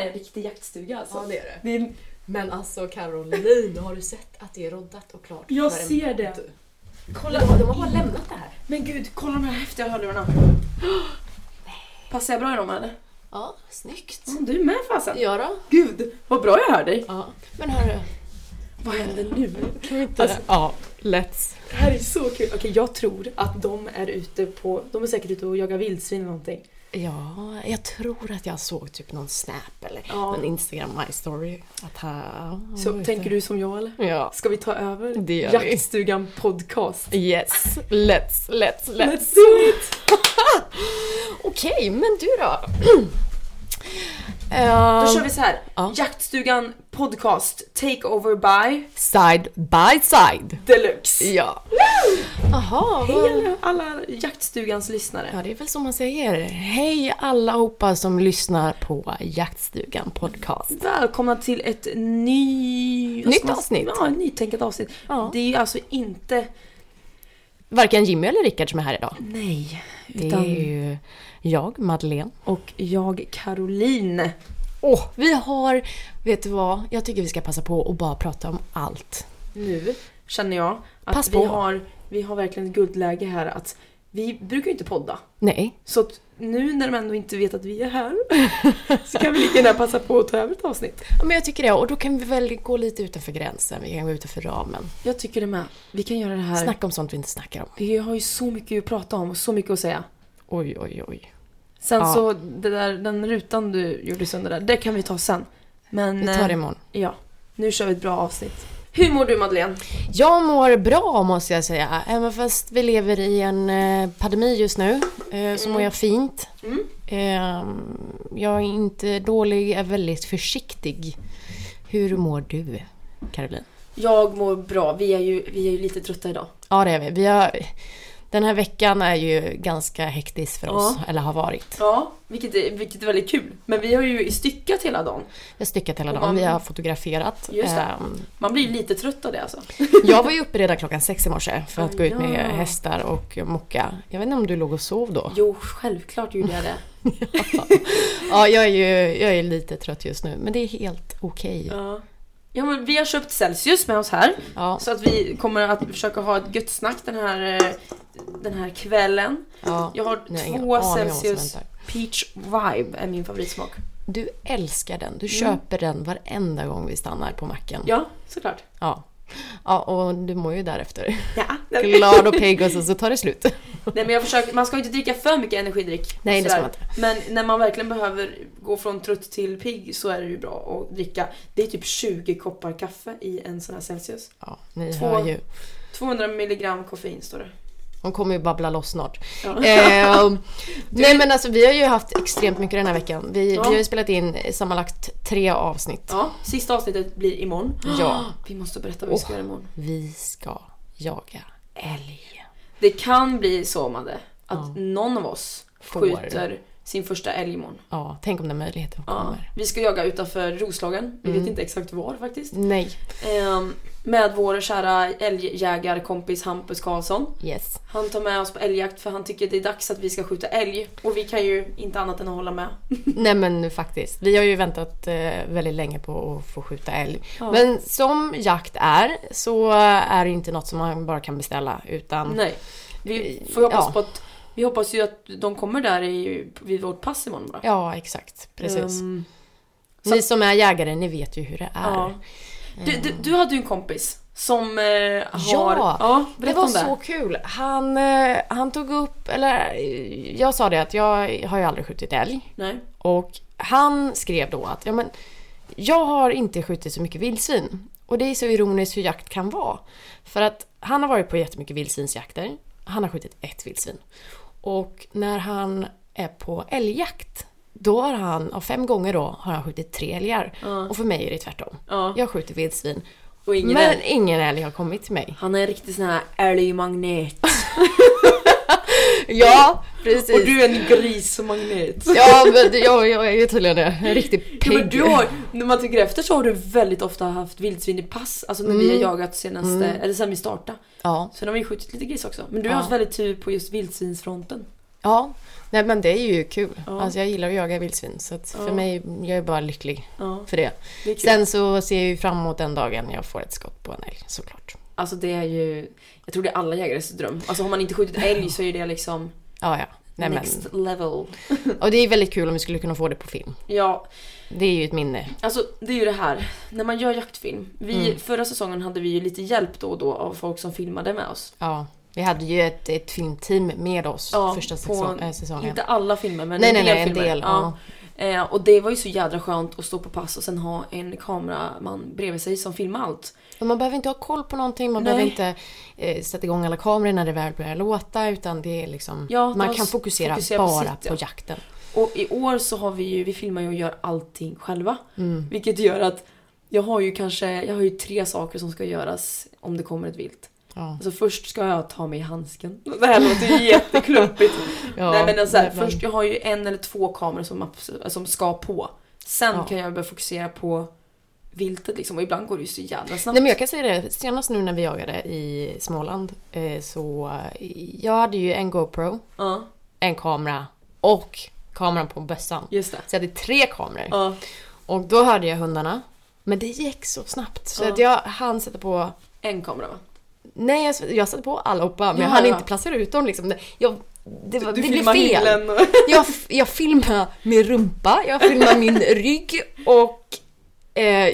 här är en riktig jaktstuga alltså. Ja, det är det. det är, Men alltså Caroline, har du sett att det är roddat och klart? Jag för en ser det. podd? kolla! De, de har bara lämnat det här. Men gud, kolla de här häftiga hörlurarna. Passar jag bra i dem eller? Ja, snyggt. Mm, du är med fasen. Ja då. Gud, vad bra jag hör dig. Ja. Men hörru, Vad händer nu? kan vi inte... Alltså- ja, let's. Det här är så kul. Okej, jag tror att de är ute på... De är säkert ute och jagar vildsvin eller någonting. Ja, jag tror att jag såg typ någon snap eller Ja. en Instagram my story. Att här, Så tänker du som jag eller? Ja. Ska vi ta över Det gör vi. Jaktstugan podcast? Yes, let's, let's, let's. Let's do it! Okej, men du då? Då Ehm, kör vi så här. Ja. Jaktstugan podcast take over by Side by side. Deluxe. Ja. Jaha, Hej alla, alla Jaktstugans lyssnare. Ja, det är väl som man säger. Hej allihopa som lyssnar på Jaktstugan podcast. Välkomna till ett ny... Nytt man- avsnitt. Ja, ett nytänkat avsnitt. Ja. Det är ju alltså inte... Varken Jimmy eller Rickard som är här idag. Nej. Det Utan... är ju jag, Madeleine. Och jag, Caroline. Åh, vi har... Vet du vad? Jag tycker vi ska passa på att bara prata om allt. Nu känner jag att Pass vi på. har, vi har verkligen ett guldläge här att vi brukar ju inte podda. Nej. Så att nu när de ändå inte vet att vi är här så kan vi lika gärna passa på att ta över ett avsnitt. Ja, Men jag tycker det. Och då kan vi väl gå lite utanför gränsen. Vi kan gå utanför ramen. Jag tycker det med. Vi kan göra det här. Snacka om sånt vi inte snackar om. Vi har ju så mycket att prata om och så mycket att säga. Oj, oj, oj. Sen Ja. så, det där, den rutan du gjorde sönder där, det kan vi ta sen. Men... Vi tar det eh, imorgon. Ja, nu kör vi ett bra avsnitt. Hur mår du Madeleine? Jag mår bra måste jag säga. Även fast vi lever i en eh, pandemi just nu eh, så mår jag fint. Mm. Eh, jag är inte dålig, jag är väldigt försiktig. Hur mår du, Caroline? Jag mår bra. Vi är ju, vi är ju lite trötta idag. Ja, det är vi. vi har, den här veckan är ju ganska hektisk för oss, eller har varit. Ja, vilket är, vilket är väldigt kul. Men vi har ju styckat hela dagen. Vi har styckat hela dagen, man- vi har fotograferat. Just det. Ehm, Man blir lite trött av det alltså. Jag var ju uppe redan klockan sex i morse för att gå ut med Ja. hästar och mocka. Jag vet inte om du låg och sov då? Jo, självklart gjorde jag det. Ja, jag är ju jag är lite trött just nu, men det är helt okej. Ja. Ja men vi har köpt Celsius med oss här. Ja, Så att vi kommer att försöka ha ett gött snack den här, eh, den här kvällen. ja. Jag har ingen två Celsius. Peach Vibe är min favoritsmak. Du älskar den. Du köper den varenda gång vi stannar på macken. Ja, såklart. Ja. Ja, och du mår ju därefter. Ja. Glad och pigg och så, så tar det slut. Nej men jag försöker, man ska ju inte dricka för mycket energidryck. Nej, det ska man Men när man verkligen behöver gå från trött till pigg så är det ju bra att dricka. Det är typ 20 koppar kaffe i en sån här Celsius. Ja, ni Två- hör ju. 200 milligram koffein står det. Hon kommer ju babbla loss snart. Ja. Eh, nej men alltså vi har ju haft extremt mycket den här veckan. Vi, Ja. vi har ju spelat in sammanlagt tre avsnitt. ja, sista avsnittet blir imorgon. Ja. Vi måste berätta vad vi ska göra imorgon. Vi ska jaga älg. Det kan bli så Madde, att Ja. någon av oss Får. skjuter sin första älg imorgon. Ja, tänk om den möjligheten Ja. kommer. Vi ska jaga utanför Roslagen. Vi Mm. vet inte exakt var faktiskt. Nej. Ehm, med vår kära älgjägarkompis Hampus Karlsson. Yes. Han tar med oss på älgjakt för han tycker det är dags att vi ska skjuta älg. Och vi kan ju inte annat än att hålla med. Nej men faktiskt. Vi har ju väntat eh, väldigt länge på att få skjuta älg. Ja. Men som jakt är så är det inte något som man bara kan beställa utan Nej. Vi får hoppas Ja. på att vi hoppas ju att de kommer där i, vid vårt pass imorgon bara. Ja, exakt. Precis. Ehm, Ni som är jägare, ni vet ju hur det är. ja. du, du, du hade ju en kompis som eh, har... Ja, ja Det var det. så kul. Han, eh, han tog upp, eller eh, jag sa det att jag har ju aldrig skjutit älg. Nej. Och han skrev då att ja, men, jag har inte skjutit så mycket vildsvin. Och det är så ironiskt hur jakt kan vara. För att han har varit på jättemycket vildsvinsjakter. Han har skjutit ett vildsvin. Och när han är på älgjakt, då har han, av fem gånger då, har han skjutit tre älgar. Ja. Och för mig är det tvärtom. Ja. Jag skjuter vildsvin. Men älg. ingen älg har kommit till mig. Han är en riktig sån här älgmagnet. Ja, precis. Och du är en grismagnet. Ja, men jag, jag är ju tydligen det. En riktig Ja, pigg. men du har, när man tänker efter så har du väldigt ofta haft vildsvin i pass. Alltså när vi har Mm. jagat senaste, Mm. eller sen vi startade. Ja. Sen har vi skjutit lite gris också. Men du har Ja. haft väldigt tur på just vildsvinsfronten. Ja, nej men det är ju kul. Ja. Alltså jag gillar att jaga vildsvin så för Ja. mig, jag är bara lycklig Ja, för det. det. Sen så ser jag ju fram emot den dagen jag får ett skott på en älg såklart. Alltså det är ju, jag tror det är alla jägares dröm. Alltså har man inte skjutit älg så är det liksom Ja, ja. Nej, men, next level. och det är väldigt kul om vi skulle kunna få det på film. Ja, Det är ju ett minne. alltså det är ju det här. När man gör jaktfilm. Vi, Mm. Förra säsongen hade vi ju lite hjälp då och då av folk som filmade med oss. Ja. Vi hade ju ett, ett filmteam med oss Ja, första säsong, äh, säsongen. Inte alla filmer men nej, en nej, del nej, en filmer. del. Ja. Ja. Eh, och det var ju så jädra skönt att stå på pass och sen ha en kameraman bredvid sig som filmar allt. Man behöver inte ha koll på någonting, man Nej. behöver inte eh, sätta igång alla kameror när det väl börjar låta utan det är liksom, Ja, man kan fokusera, fokusera på bara sitt, på ja. jakten. Och i år så har vi ju, vi filmar ju och gör allting själva. Mm. Vilket gör att jag har ju kanske, jag har ju tre saker som ska göras om det kommer ett vilt. Ja. Alltså först ska jag ta mig i handsken. Det här låter ju jätteklumpigt. Ja, Nej men alltså, men- först jag har ju en eller två kameror som, som ska på. Sen Ja. kan jag börja fokusera på viltet liksom och ibland går det ju så jävla snabbt. Nej men jag kan säga det, senast nu när vi jagade i Småland eh, så eh, jag hade ju en GoPro, Ja, en kamera och kameran på bössan. just det. Så jag hade tre kameror. Ja, Och då hörde jag hundarna. Men det gick så snabbt så Ja. att jag hann sätta på en kamera va? Nej, jag, jag satte på allihopa men Ja, jag hann ja. inte placera ut dem liksom. Det- Jag, det, var, Du det blev fel. och... Jag, jag filmade min rumpa, jag filmade min rygg och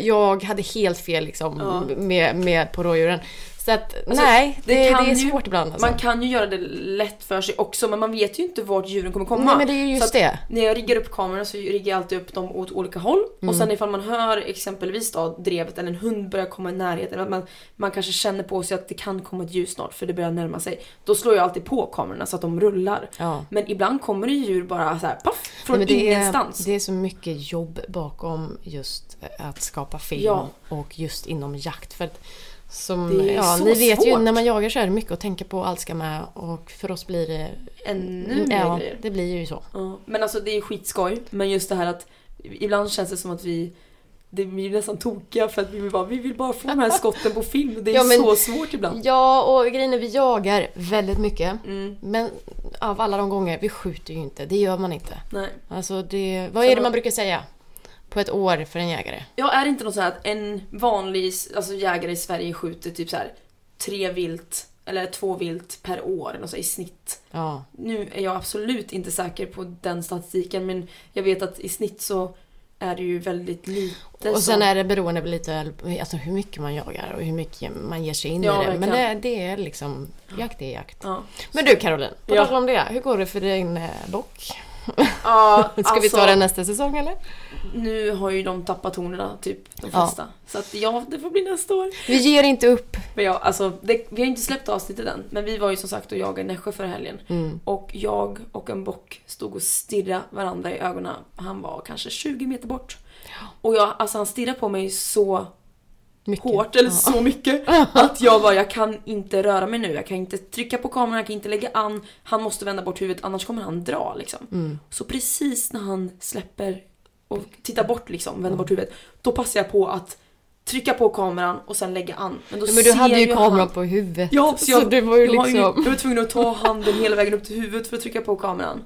jag hade helt fel liksom Ja. med, med på rådjuren. Så att Alltså, nej, det, det det, är ju- svårt ibland alltså. Man kan ju göra det lätt för sig också men man vet ju inte vart djuren kommer komma. Nej men det är ju just det. När jag riggar upp kamerorna så riggar jag alltid upp dem åt olika håll. Och Mm. sen ifall man hör exempelvis då drevet eller en hund börjar komma i närheten. Att man, man kanske känner på sig att det kan komma ett ljus snart för det börjar närma sig. Då slår jag alltid på kamerorna så att de rullar. Ja. Men ibland kommer det djur bara så här, paff, från Nej, det, är, ingenstans. det är så mycket jobb bakom just att skapa film Ja. och just inom jakt. För att som, Det är ja, så ni vet ju svårt. när man jagar så är det mycket att tänka på, allt ska med och för oss blir det... Ännu mer ja, grejer. det blir ju så. Ja, men alltså det är skitskoj. Men just det här att ibland känns det som att vi det blir nästan tokiga för att vi vill bara, vi vill bara få de här skotten på film. Det är Ja, men- så svårt ibland. Ja, och grejen är vi jagar väldigt mycket. Mm, Men av alla de gånger, vi skjuter ju inte. Det gör man inte. nej. Alltså det, vad Så är det man brukar säga? På ett år för en jägare? Ja, är det inte något så här att en vanlig alltså, jägare i Sverige skjuter typ så här tre vilt eller två vilt per år något så i snitt. Ja. Nu är jag absolut inte säker på den statistiken men jag vet att i snitt så är det ju väldigt lite. Och sen som- är det beroende på lite alltså hur mycket man jagar och hur mycket man ger sig in Ja, i det. Men det, det är liksom, jakt är jakt. Ja. Men du Caroline, på Ja. tal om det. Hur går det för din eh, bock? Ja, Ska vi alltså, ta det nästa säsong eller? Nu har ju de tappat tonerna, typ de Ja. flesta. Så att ja, det får bli nästa år. Vi ger inte upp. Men ja, alltså, det, vi har inte släppt avsnittet än. Men vi var ju som sagt och jagade i Nässjö förra helgen. Mm. Och jag och en bock stod och stirrade varandra i ögonen. Han var kanske 20 meter bort. Och jag, alltså han stirrade på mig så Mycket. hårt, eller Ja. så mycket, att jag var jag kan inte röra mig nu. Jag kan inte trycka på kameran, jag kan inte lägga an. Han måste vända bort huvudet, annars kommer han dra liksom. Mm. Så precis när han släpper och tittar bort liksom, vänder bort huvudet, då passar jag på att trycka på kameran och sen lägga an. Men, då Men du hade ju kameran på huvudet. Ja, så, jag, det var ju liksom... jag var tvungen att ta handen hela vägen upp till huvudet för att trycka på kameran.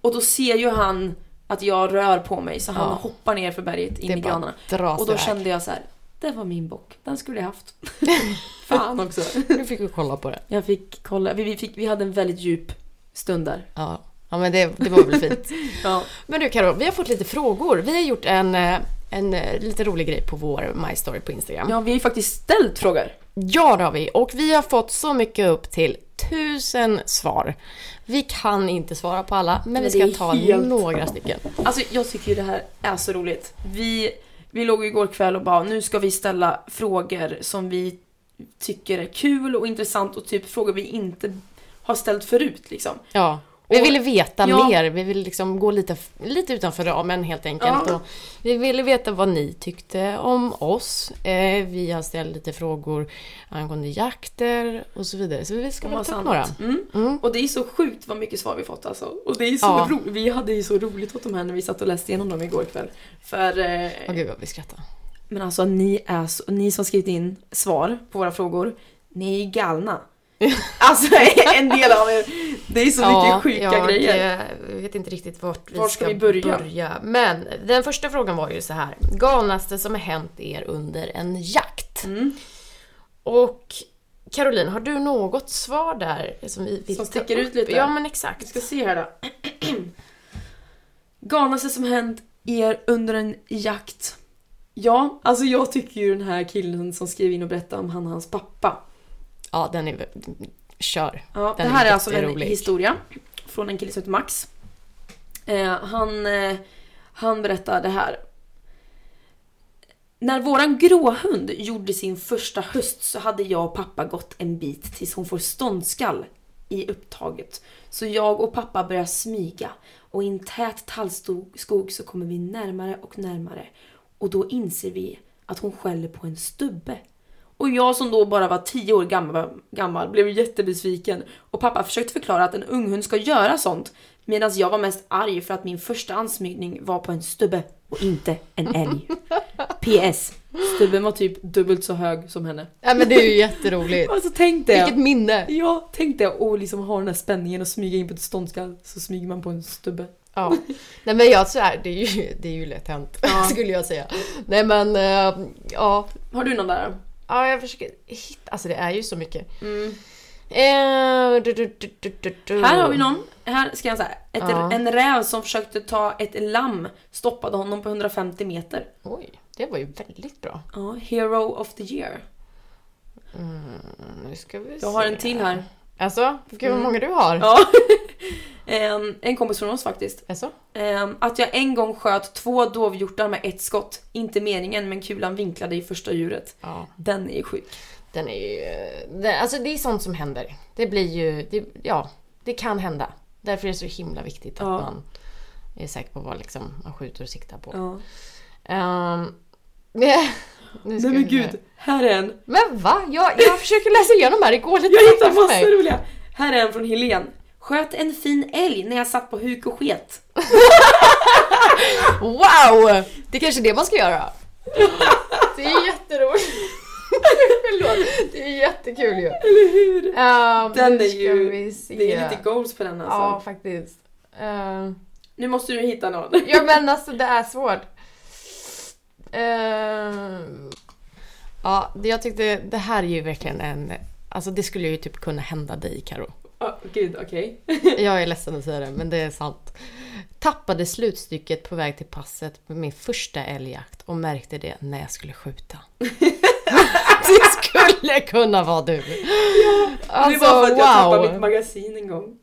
Och då ser ju han att jag rör på mig så han Ja. hoppar ner för berget in Det i bara granarna. Och då iväg. kände jag så här. Det var min bock, den skulle jag haft. Fan också. Nu fick vi kolla på det. Jag fick kolla, vi, vi, fick, vi hade en väldigt djup stund där. Ja, ja men det, det var väl fint. Ja. Men du Karo, vi har fått lite frågor. Vi har gjort en, eh, en eh, lite rolig grej på vår My Story på Instagram. ja, vi har ju faktiskt ställt frågor. Ja, det har vi. Och vi har fått så mycket upp till tusen svar. Vi kan inte svara på alla, men vi Men ska det är ta helt- några stycken. Alltså jag tycker ju det här är så roligt. Vi, vi låg ju igår kväll och bara, nu ska vi ställa frågor som vi tycker är kul och intressant och typ frågor vi inte har ställt förut liksom. Ja, vi ville veta Ja. mer, vi ville liksom gå lite, lite utanför ramen helt enkelt. Ja. Vi ville veta vad ni tyckte om oss. Eh, vi har ställt lite frågor angående jakter och så vidare. Så vi ska bara ta upp några. Mm. Mm. Och det är så sjukt vad mycket svar vi fått alltså. Och det är så Ja. ro- vi hade ju så roligt åt de här när vi satt och läste igenom dem igår kväll. För, eh, Åh gud vad vi skrattar. men alltså ni är så, ni som skrivit in svar på våra frågor, ni är galna. alltså en del av er, det är så mycket sjuka jag, grejer. eh, vet inte riktigt vart vi Var ska, ska vi börja? Men den första frågan var ju så här. Galnaste som har hänt er under en jakt? Mm. Och Caroline, har du något svar där som vi vill Som sticker upp? ut lite? Ja men Vi exakt. ska se här då. Galnaste som hänt er under en jakt. Ja, alltså jag tycker ju den här killen som skrev in och berättade om han och hans pappa. Ja, den är... Kör. Ja, Den det här är är alltså en historia från en kille som heter Max. Eh, han, eh, han berättar det här. När våran gråhund gjorde sin första höst så hade jag och pappa gått en bit tills hon får ståndskall i upptaget. Så jag och pappa börjar smyga och i en tät tallskog så kommer vi närmare och närmare. Och då inser vi att hon skäller på en stubbe. Och jag som då bara var 10 år gammal, gammal blev jättebesviken. Och pappa försökte förklara att en unghund ska göra sånt. Medan jag var mest arg för att min första ansmygning var på en stubbe och inte en älg. PS. Stubben var typ dubbelt så hög som henne. Ja men det är ju jätteroligt. Alltså tänk det. Vilket minne! Ja, tänk det och liksom ha den här spänningen och smyga in på ett ståndskall så smyger man på en stubbe. Ja. Nej men jag så här, det är ju, det är ju lätt hänt, Ja. skulle jag säga. Nej men, eh, ja. Har du någon där? Ja, jag försöker hitta, alltså det är ju så mycket. Mm. Eh, du, du, du. Här har vi någon. Här ska jag säga. Ett, Ja. En räv som försökte ta ett lamm stoppade honom på 150 meter. Oj, det var ju väldigt bra. Ja, Hero of the year. Mm, nu ska vi Jag har se. en till här. Alltså, gud vad Mm. många du har. Ja. en, en kompis från oss faktiskt. Alltså? Ehm, att jag en gång sköt två dovhjortar med ett skott. Inte meningen men kulan vinklade i första djuret. Ja, Den är sjuk. den är ju... Det, alltså det är sånt som händer. Det blir ju... Det, ja, det kan hända. Därför är det så himla viktigt att Ja. man är säker på vad liksom man skjuter och siktar på. Ja. Ehm, nej, nu ska Nej men gud, här är en. Men va? Jag, jag försöker läsa igenom här, det går lite Jag hittar massor roliga. Här är en från Helen. Sköt en fin älg när jag satt på huk och sket. Wow! Det är kanske är det man ska göra. Det är jätteroligt. Förlåt, det är jättekul ju. Eller hur? Um, Den är ju-. Det är lite goals på den alltså. Ja, faktiskt. Ehm, Nu måste du hitta någon. ja men alltså det är svårt. Ehm, ja, det jag tyckte, det här är ju verkligen en... Alltså det skulle ju typ kunna hända dig Karo. Oh, gud, okej. Jag är ledsen att säga det, men det är sant. Tappade slutstycket på väg till passet på min första älgjakt och märkte det när jag skulle skjuta. det skulle kunna vara du. Alltså, det var för att jag tappade mitt wow. magasin en gång.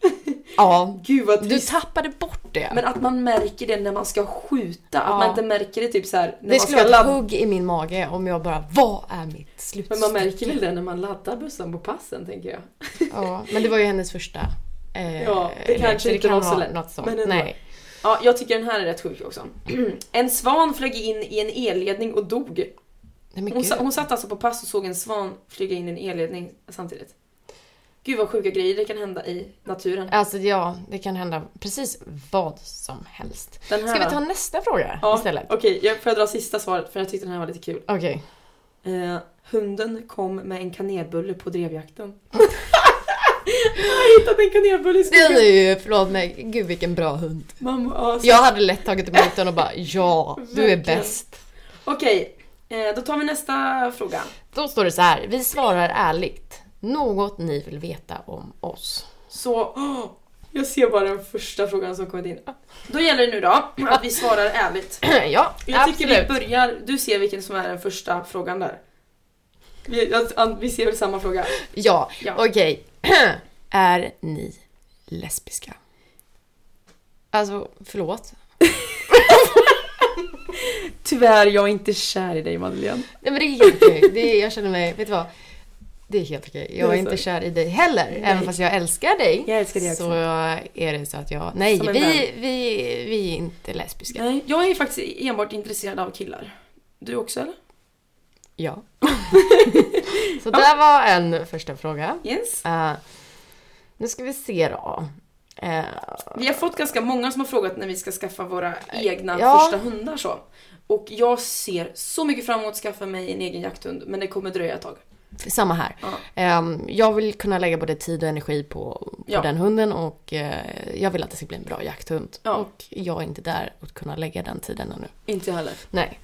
Ja, Gud vad du tappade bort det. Men att man märker det när man ska skjuta. Ja. Att man inte märker det typ så här när det man skulle ska vara ett hugg i min mage om jag bara, vad är mitt slutstycke? Men man märker väl det när man laddar bussen på passen tänker jag. Ja, men det var ju hennes första. Eh, Ja, det kanske inte kan var så lätt, Något sånt. men ändå. Nej. Ja, jag tycker den här är rätt sjuk också. En svan flög in i en elledning och dog. Hon, sa, hon satt alltså på pass och såg en svan flyga in i en elledning samtidigt. Gud vad sjuka grejer det kan hända i naturen. Alltså ja, det kan hända precis vad som helst. Den här, Ska vi ta nästa fråga ja, istället? Okej, jag får jag dra sista svaret för jag tyckte den här var lite kul. Okej. Eh, hunden kom med en kanelbulle på drevjakten. jag har hittat en kanelbulle i Det är skogen. ju, förlåt mig, gud vilken bra hund. Mamma, ja, så- Jag hade lätt tagit emot den och bara ja, du är bäst. Okej, då tar vi nästa fråga. Då står det så här, vi svarar ärligt. Något ni vill veta om oss. Så, åh, jag ser bara den första frågan som kommit in. Då gäller det nu då att vi svarar ärligt. ja, Jag tycker vi absolut. börjar, du ser vilken som är den första frågan där. Vi, vi ser väl samma fråga? Ja, Ja. okej. är ni lesbiska? Alltså, förlåt. Tyvärr, jag är inte kär i dig Madeleine. Nej men det är helt okej. Det är, jag känner mig, vet du vad? Det är helt okej. Jag är är inte kär i dig heller. Även fast jag älskar dig. Jag älskar dig också. Så är det så att jag... Nej, vi, vi, vi är inte lesbiska. Nej, jag är faktiskt enbart intresserad av killar. Du också eller? Ja. så där var en första fråga. Yes. Eh, nu ska vi se då. Eh, Vi har fått ganska många som har frågat när vi ska skaffa våra egna Ja. första hundar så. Och jag ser så mycket fram emot att skaffa mig en egen jakthund, men det kommer dröja ett tag. samma här. Ja. Ehm, jag vill kunna lägga både tid och energi på, på Ja. den hunden och eh, jag vill att det ska bli en bra jakthund. Ja. Och jag är inte där att kunna lägga den tiden ännu. Inte jag heller. Nej.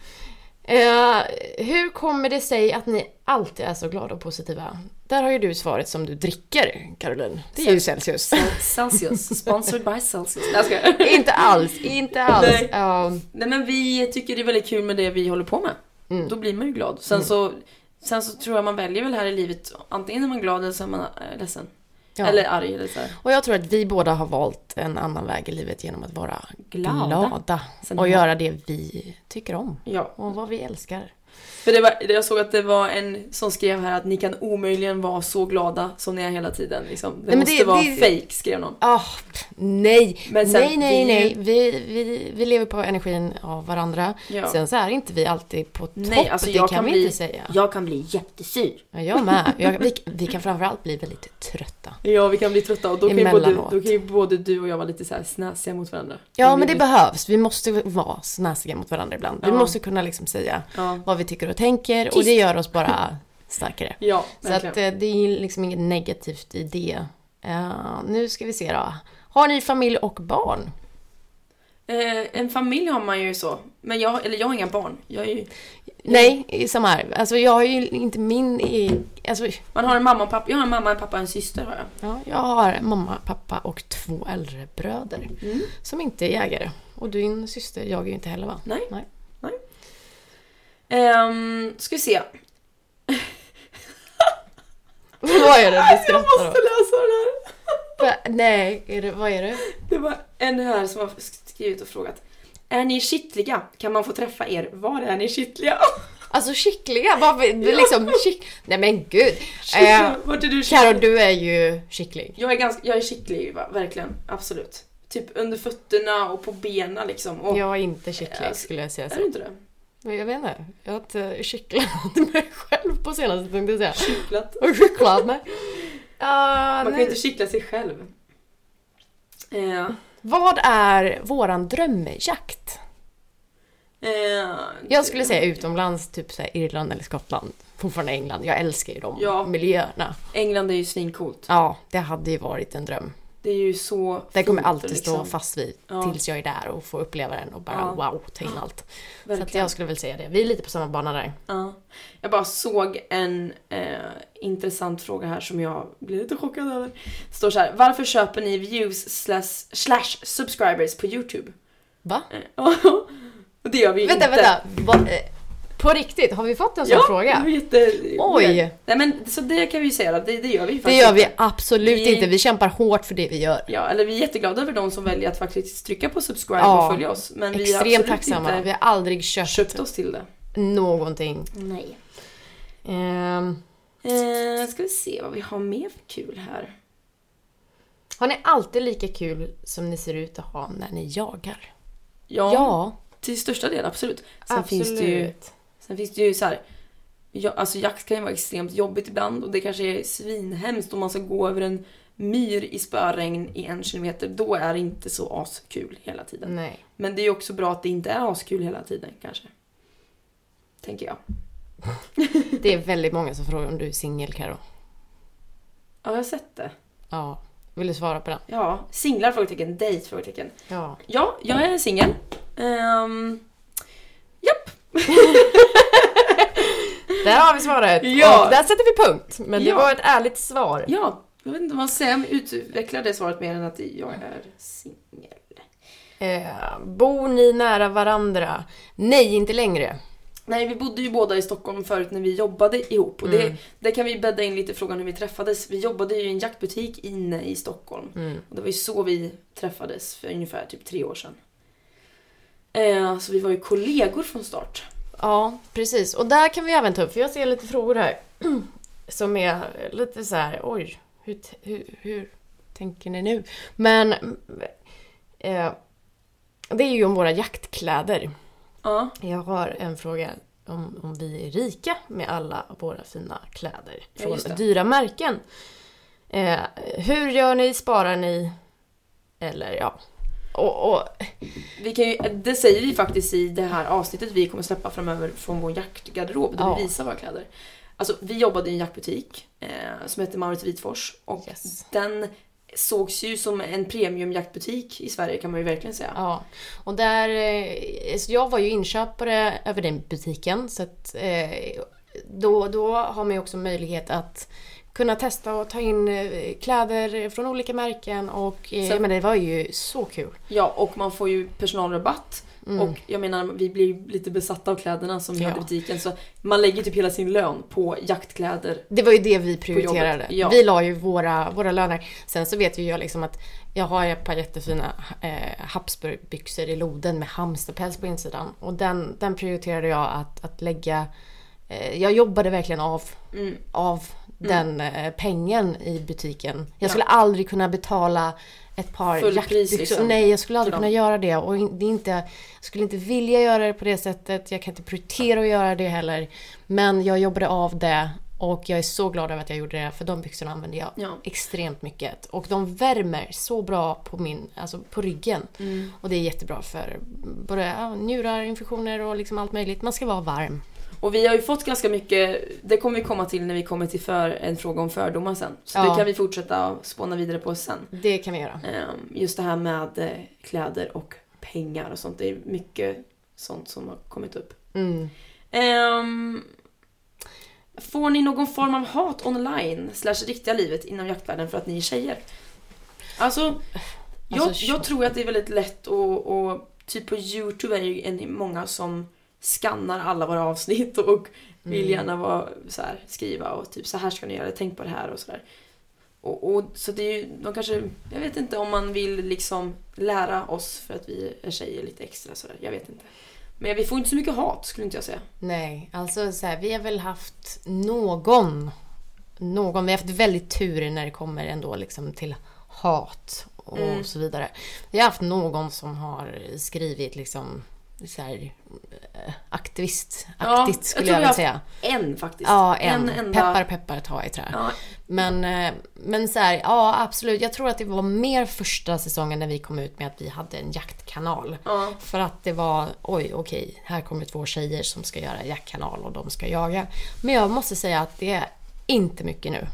Eh, hur kommer det sig att ni alltid är så glada och positiva? Där har ju du svaret som du dricker, Caroline. Det är ju Celsius. Celsius, sponsored by Celsius. Nej, inte alls, inte alls. Nej. Ehm, Nej men vi tycker det är väldigt kul med det vi håller på med. Mm. Då blir man ju glad. Sen, så, sen så tror jag man väljer väl här i livet, antingen är man glad eller så är man eh, ledsen. Ja. Eller arg eller så här. Och jag tror att vi båda har valt en annan väg i livet genom att vara Glada. glada. Och göra det vi tycker om. Ja. Och vad vi älskar. För det var, jag såg att det var en som skrev här att ni kan omöjligen vara så glada som ni är hela tiden. Liksom. Det Nej, måste det- vara det- fake skrev någon. Pff, nej, sen, nej, nej, vi- nej. Vi, vi, vi lever på energin av varandra. Ja. Sen så är inte vi alltid på topp, Nej, alltså det kan kan vi bli- inte säga. Jag kan bli jättesur. Ja, jag med. Jag, vi, vi kan framförallt bli väldigt trötta. Ja, vi kan bli trötta och då kan, ju både, då kan ju både du och jag vara lite så här snäsiga mot varandra. Ja, men det behövs. Vi måste vara snäsiga mot varandra ibland. Vi Ja. måste kunna liksom säga Ja, vad vi tycker och tänker och det gör oss bara starkare. ja Så att eh, det är liksom inget negativt i det. Eh, nu ska vi se då. Har ni familj och barn? Eh, en familj har man ju så. Men jag, eller jag har inga barn. Jag är ju, Nej, samma här. Alltså jag har ju inte min... i- Alltså, man har en mamma och pappa. Jag har en mamma, en pappa och en syster har jag. ja, jag har mamma, pappa och två äldre bröder. Mm. Som inte är jägare. Och din syster jagar ju inte heller va? Nej. Nej. Ehm, ska vi se. vad är det du Jag skrattar måste åt? läsa den här. Va? Nej, är det, vad är det? Det var en här som har skrivit och frågat. Är ni kittliga? Kan man få träffa er? Var är ni kittliga? Alltså kittliga? Vad, liksom, kick... Nej men gud. Eh, Kittliga, Vart är du Karo, kittlig? du är ju kittlig. Jag är ganska, jag är kittlig va? verkligen. Absolut. Typ under fötterna och på benen liksom. Och, Jag är inte kittlig Alltså, skulle jag säga Är så. du inte det? Jag vet inte. Jag har inte kittlat mig själv på senaste tänkte jag säga. Kittlat. Och kittlat mig. Uh, Man kan ju inte kittla sig själv. Eh, vad är våran drömjakt? eh, Jag skulle säga utomlands, typ så här Irland eller Skottland. Fortfarande England. Jag älskar ju de Ja. miljöerna. England är ju svincoolt. Ja, det hade ju varit en dröm. Det är ju så Den kommer fint, alltid stå liksom. fast vid Ja. tills jag är där och får uppleva den och bara Ja. wow, ta in allt. Så att Verkligen. jag skulle väl säga det. Vi är lite på samma bana där. Ja. Jag bara såg en eh, intressant fråga här som jag blev lite chockad över. Det står så här. Varför köper ni views slash, slash subscribers på YouTube? Va? Eh, och det gör vi ju Vänta, inte. vänta. Va, eh, på riktigt, har vi fått en sån Ja, fråga? det jätte... Oj. Nej men så det kan vi ju säga att det, det gör vi Det faktiskt gör vi absolut Vi- inte. Vi kämpar hårt för det vi gör. Ja, eller vi är jätteglada över de som väljer att faktiskt trycka på subscribe Ja, och följa oss. Men vi har Extremt tacksamma. inte Vi har aldrig köpt, köpt oss till det. någonting. Nej. Ehm, Eh, ska vi se vad vi har mer för kul här. har ni alltid lika kul som ni ser ut att ha när ni jagar? Ja, Ja, till största del absolut. Sen absolut. finns det ju, sen finns det ju så här. Ja, alltså jakt kan ju vara extremt jobbigt ibland och det kanske är svinhemskt om man ska gå över en myr i spöregn i en kilometer. Då är det inte så askul hela tiden. Nej. Men det är ju också bra att det inte är askul hela tiden kanske. Tänker jag. Det är väldigt många som frågar om du är singel, Karo. Ja, jag har sett det. Ja. Vill du svara på den? Ja, singlar? Frågetecken. Dejt? Frågetecken. Ja. Ja, jag är singel. Um, japp. Där har vi svaret! Ja. Och där sätter vi punkt. Men det Ja. var ett ärligt svar. Ja, jag vet inte vad man säger, men utveckla det svaret mer än att jag är singel. Eh, bor ni nära varandra? Nej, inte längre. Nej, vi bodde ju båda i Stockholm förut när vi jobbade ihop. Och Mm. det, där kan vi bädda in lite frågan hur vi träffades. Vi jobbade ju i en jaktbutik inne i Stockholm. Mm. Och det var ju så vi träffades för ungefär typ tre år sedan. Eh, så vi var ju kollegor från start. Ja, precis. Och där kan vi även ta upp, för jag ser lite frågor här. som är lite så här, oj, hur, hur, hur tänker ni nu? Men eh, det är ju om våra jaktkläder. Ja. Jag har en fråga om, om vi är rika med alla våra fina kläder Ja, från det. dyra märken. Eh, hur gör ni? Sparar ni? Eller ja. Och, och, Vi kan ju, det säger vi faktiskt i det här avsnittet vi kommer släppa framöver från vår jaktgarderob där Ja. vi visar våra kläder. Alltså vi jobbade i en jaktbutik eh, som heter Maurits Vitfors och Yes. den sågs ju som en premiumjaktbutik i Sverige kan man ju verkligen säga. ja. och där, eh, så jag var ju inköpare över den butiken så att eh, då, då har man ju också möjlighet att kunna testa och ta in eh, kläder från olika märken och eh, Så- men det var ju så kul. Ja, och man får ju personalrabatt. Mm. Och jag menar, vi blir ju lite besatta av kläderna som vi Ja. hade i butiken. Så man lägger typ hela sin lön på jaktkläder. Det var ju det vi prioriterade. ja. Vi la ju våra, våra löner. Sen så vet ju jag liksom att jag har ett par jättefina eh, Habsburgbyxor i loden med hamsterpäls på insidan. Och den, den prioriterade jag att, att lägga... Eh, jag jobbade verkligen av, Mm. av den eh, pengen i butiken. Jag skulle aldrig kunna betala ett par jaktbyxor. liksom, Nej, jag skulle aldrig kunna göra det. Och det är inte, jag skulle inte vilja göra det på det sättet. Jag kan inte prioritera att göra det heller. Men jag jobbade av det och jag är så glad över att jag gjorde det för de byxorna använder jag Ja. extremt mycket. Och de värmer så bra på, min, alltså på ryggen. Mm. Och det är jättebra för både njurar, infektioner och liksom allt möjligt. Man ska vara varm. Och vi har ju fått ganska mycket, det kommer vi komma till när vi kommer till för, en fråga om fördomar sen. Så Ja. det kan vi fortsätta spåna vidare på sen. Det kan vi göra. Ehm, Just det här med eh, kläder och pengar och sånt. Det är mycket sånt som har kommit upp. Mm. Ehm, får ni någon form av hat online slash riktiga livet inom jaktvärlden för att ni är tjejer? Alltså, jag, Alltså, jag tror att det är väldigt lätt och, och typ på Youtube är det ju många som skannar alla våra avsnitt och vill Mm. gärna vara, så här, skriva och typ så här ska ni göra, tänk på det här och sådär. Och, och så det är ju, de kanske, jag vet inte om man vill liksom lära oss för att vi är tjejer lite extra sådär, jag vet inte. Men vi får inte så mycket hat skulle inte jag säga. Nej, alltså så här, vi har väl haft någon, någon, vi har haft väldigt tur när det kommer ändå liksom till hat och Mm. så vidare. Vi har haft någon som har skrivit liksom så här eh, aktivistaktigt jag skulle jag har vilja säga. En faktiskt. Ja, en. enda... Peppar peppar ta i trä. Ja, Men, eh, men så här, ja absolut. Jag tror att det var mer första säsongen när vi kom ut med att vi hade en jaktkanal. ja. För att det var, oj okej, här kommer två tjejer som ska göra jaktkanal och de ska jaga. Men jag måste säga att det är inte mycket nu.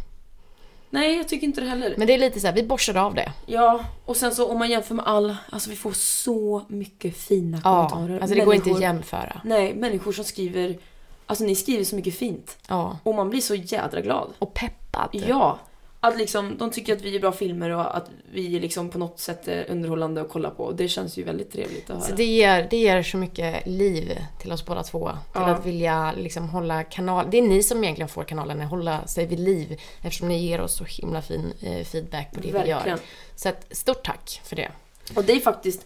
Nej, jag tycker inte det heller. Men det är lite så här, vi borstade av det. Ja, och sen så om man jämför med all, alltså vi får så mycket fina Ja, kommentarer. alltså det går inte Människor- att jämföra. Nej, människor som skriver, alltså ni skriver så mycket fint. Ja. Och man blir så jädra glad. Och peppad. Ja. Att liksom, de tycker att vi är bra filmer och att vi är liksom på något sätt är underhållande att kolla på. Det känns ju väldigt trevligt att höra. Så det ger, det ger så mycket liv till oss båda två. Till Ja. att vilja liksom hålla kanal... Det är ni som egentligen får kanalen att hålla sig vid liv. Eftersom ni ger oss så himla fin eh, feedback på det vi Verkligen. gör. Så att, stort tack för det. Och det är faktiskt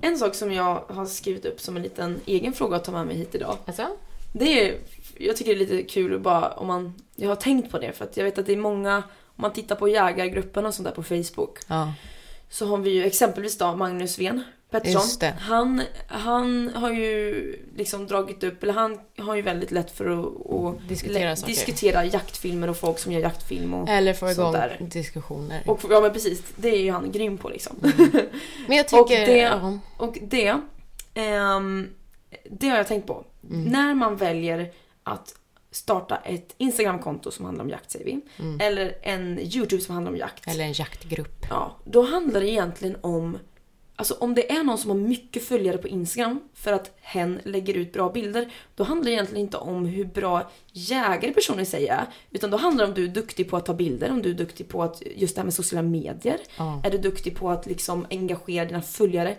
en sak som jag har skrivit upp som en liten egen fråga att ta med mig hit idag. Alltså? Det är, jag tycker det är lite kul bara om man, jag har tänkt på det för att jag vet att det är många, om man tittar på jägargruppen och sånt där på Facebook Ja. så har vi ju exempelvis då Magnus Ven Pettersson. Han, han har ju liksom dragit upp, eller han har ju väldigt lätt för att, att Diskutera saker. diskutera jaktfilmer och folk som gör jaktfilm och, Eller få igång där. diskussioner. och ja men precis, det är ju han grym på liksom. Men jag tycker... och det-. Och det, ehm, det har jag tänkt på. Mm. När man väljer att starta ett Instagramkonto som handlar om jakt säger vi. Mm. Eller en YouTube som handlar om jakt. Eller en jaktgrupp. Ja, då handlar det egentligen om Alltså om det är någon som har mycket följare på Instagram för att hen lägger ut bra bilder, då handlar det egentligen inte om hur bra jägare personen sig är. Utan då handlar det om du är duktig på att ta bilder, om du är duktig på att, just det här med sociala medier. Ja. Är du duktig på att liksom engagera dina följare?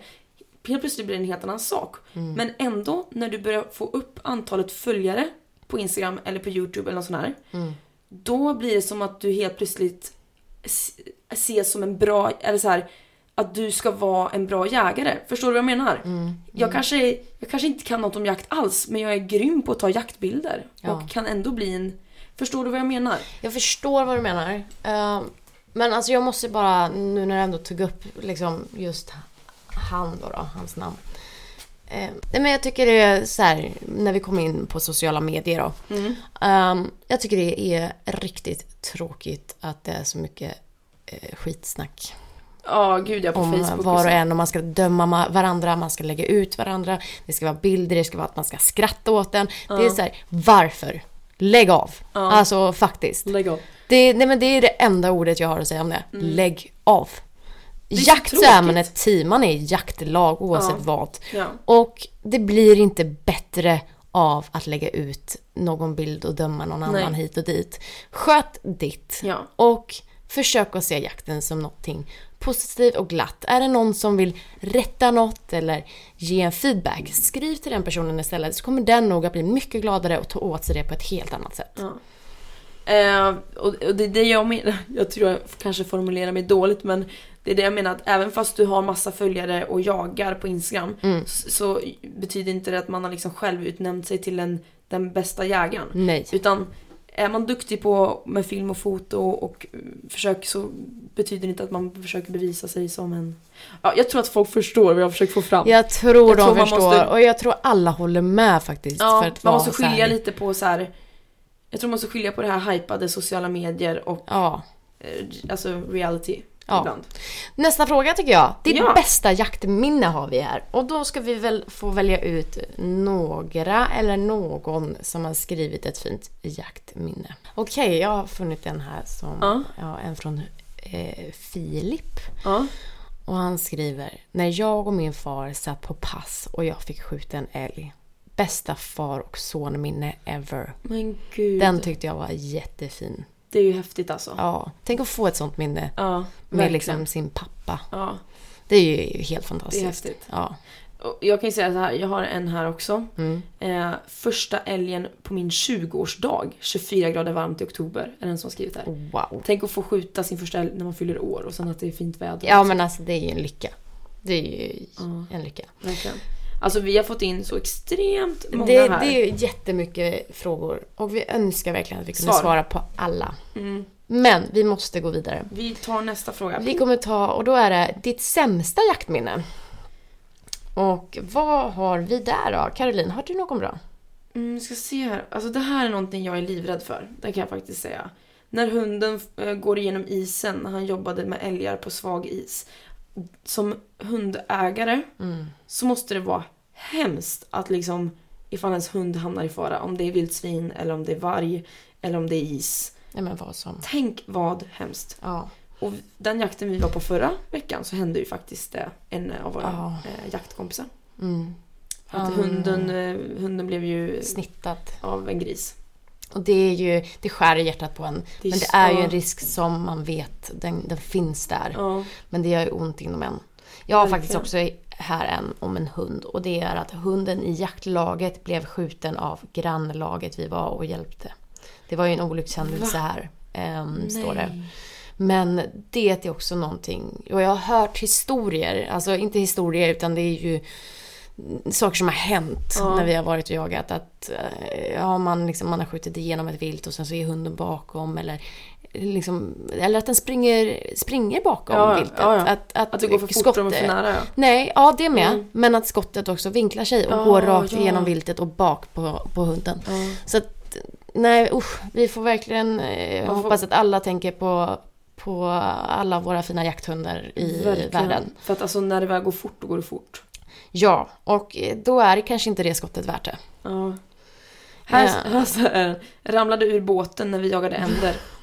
Helt plötsligt blir det en helt annan sak. Mm. Men ändå, när du börjar få upp antalet följare på Instagram eller på YouTube eller något sånt här. Mm. Då blir det som att du helt plötsligt ses som en bra, eller så här, att du ska vara en bra jägare. Förstår du vad jag menar? Mm. Jag, kanske, jag kanske inte kan något om jakt alls, men jag är grym på att ta jaktbilder. Ja. Och kan ändå bli en... Förstår du vad jag menar? Jag förstår vad du menar. Eh, men alltså jag måste bara, nu när jag ändå tog upp liksom just han då, då hans namn. Eh, nej, men jag tycker det är så här, när vi kommer in på sociala medier då. Ehm, jag tycker det är riktigt tråkigt att det är så mycket eh, skitsnack. Ja, gud ja, på om Facebook. var och en och man ska döma ma- varandra, man ska lägga ut varandra. Det ska vara bilder, det ska vara att man ska skratta åt den. Det är så här, varför? Lägg av! Alltså faktiskt. Lägg av. Det, nej men det är det enda ordet jag har att säga om det. Lägg av. är så Jakt så är tråkigt. man ett team, man är jaktlag oavsett Ja. vad. Ja. Och det blir inte bättre av att lägga ut någon bild och döma någon Nej. annan hit och dit. Sköt ditt. Ja. Och försök att se jakten som någonting positivt och glatt. Är det någon som vill rätta något eller ge en feedback, skriv till den personen istället så kommer den nog att bli mycket gladare och ta åt sig det på ett helt annat sätt. Eh, och, och det är det jag menar. Jag tror jag kanske formulerar mig dåligt men det är det jag menar att även fast du har massa följare och jagar på Instagram Mm. så, så betyder inte det att man har liksom själv utnämnt sig till den, den bästa jägaren. Nej. Utan är man duktig på med film och foto och eh, försök så betyder det inte att man försöker bevisa sig som en... Ja, jag tror att folk förstår vad jag försöker få fram. Jag tror Jag de tror förstår måste- och jag tror alla håller med faktiskt. Ja, för att man måste så här- skilja lite på så här. Jag tror man måste skilja på det här hypade sociala medier och Ja. eh, alltså reality Ja. ibland. Nästa fråga tycker jag. Ditt Ja. bästa jaktminne har vi här. Och då ska vi väl få välja ut några eller någon som har skrivit ett fint jaktminne. Okej, jag har funnit en här som, Ja. ja, en från eh, Filip. Ja. Och han skriver, när jag och min far satt på pass och jag fick skjuta en älg. Bästa far och sonminne ever. Men gud. Den tyckte jag var jättefin. det är ju häftigt alltså. Ja, tänk att få ett sånt minne Ja, med verkligen. liksom sin pappa. Ja, Det är ju helt fantastiskt. det är häftigt. Ja. Jag kan ju säga så här, jag har en här också. Mm. Eh, första älgen på min 20-årsdag, 24 grader varmt i oktober, är den som har skrivit här. Wow. Tänk att få skjuta sin första älg när man fyller år och sen att det är fint väder. Ja men alltså det är ju en lycka. Det är ju Ja. en lycka. Verkligen. Alltså vi har fått in så extremt många Det, här. det är ju jättemycket frågor och vi önskar verkligen att vi kunde Svar. svara på alla. Mm. Men vi måste gå vidare. Vi tar nästa fråga. Vi kommer ta, och då är det ditt sämsta jaktminne. Och vad har vi där då? Caroline, har du någon bra? Mm, ska se här. Alltså det här är någonting jag är livrädd för. Det kan jag faktiskt säga. När hunden eh, går igenom isen när han jobbade med älgar på svag is. Som hundägare Mm. så måste det vara hemskt att liksom ifall ens hund hamnar i fara. Om det är vildsvin eller om det är varg eller om det är is. Nej vad som. Tänk vad hemskt. Ja. Och den jakten vi var på förra veckan så hände ju faktiskt det en av våra Ja. eh, jaktkompisar. Mm. Att hunden, eh, hunden blev ju Snittat. av en gris. Och det är ju, det skär i hjärtat på en. Det men det är ju en risk som man vet, den, den finns där. Ja. Men det gör ju ont inom en. Jag har faktiskt också här en om en hund. Och det är att hunden i jaktlaget blev skjuten av grannlaget vi var och hjälpte. Det var ju en olyckshändelse här, ehm, står det. Men det är också någonting, och jag har hört historier, alltså inte historier utan det är ju saker som har hänt Ja. när vi har varit och jagat. Att eh, ja, man, liksom, man har skjutit igenom ett vilt och sen så är hunden bakom eller Liksom, eller att den springer, springer bakom Ja, viltet. ja. Att, att, Att det går för fort skottet- och för nära. Nej, ja det med. Mm. Men att skottet också vinklar sig och går rakt igenom viltet och bak på, på hunden. Så att, nej usch, vi får verkligen eh, får- hoppas att alla tänker på, på alla våra fina jakthundar i Verkligen. världen. För att alltså när det väl går fort, då går det fort. Ja, och eh, då är det kanske inte det skottet värt det. Ja. Här, här så är det. ramlade ur båten när vi jagade änder.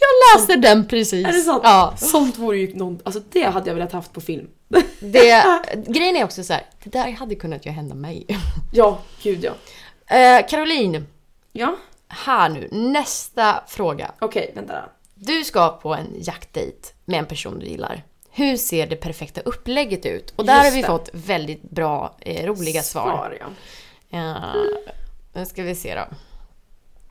Jag läste den precis. Är det sant? Ja. Sånt vore ju någon, alltså det hade jag velat haft på film. Det, grejen är också så här, det där hade kunnat ju hända mig. Ja, gud ja. Eh, Caroline, Ja, här nu, nästa fråga. okej, vänta då. Du ska på en jaktdejt med en person du gillar. Hur ser det perfekta upplägget ut? Och där Just har vi det. fått väldigt bra, eh, roliga svar. ja. Ja, nu ska vi se då.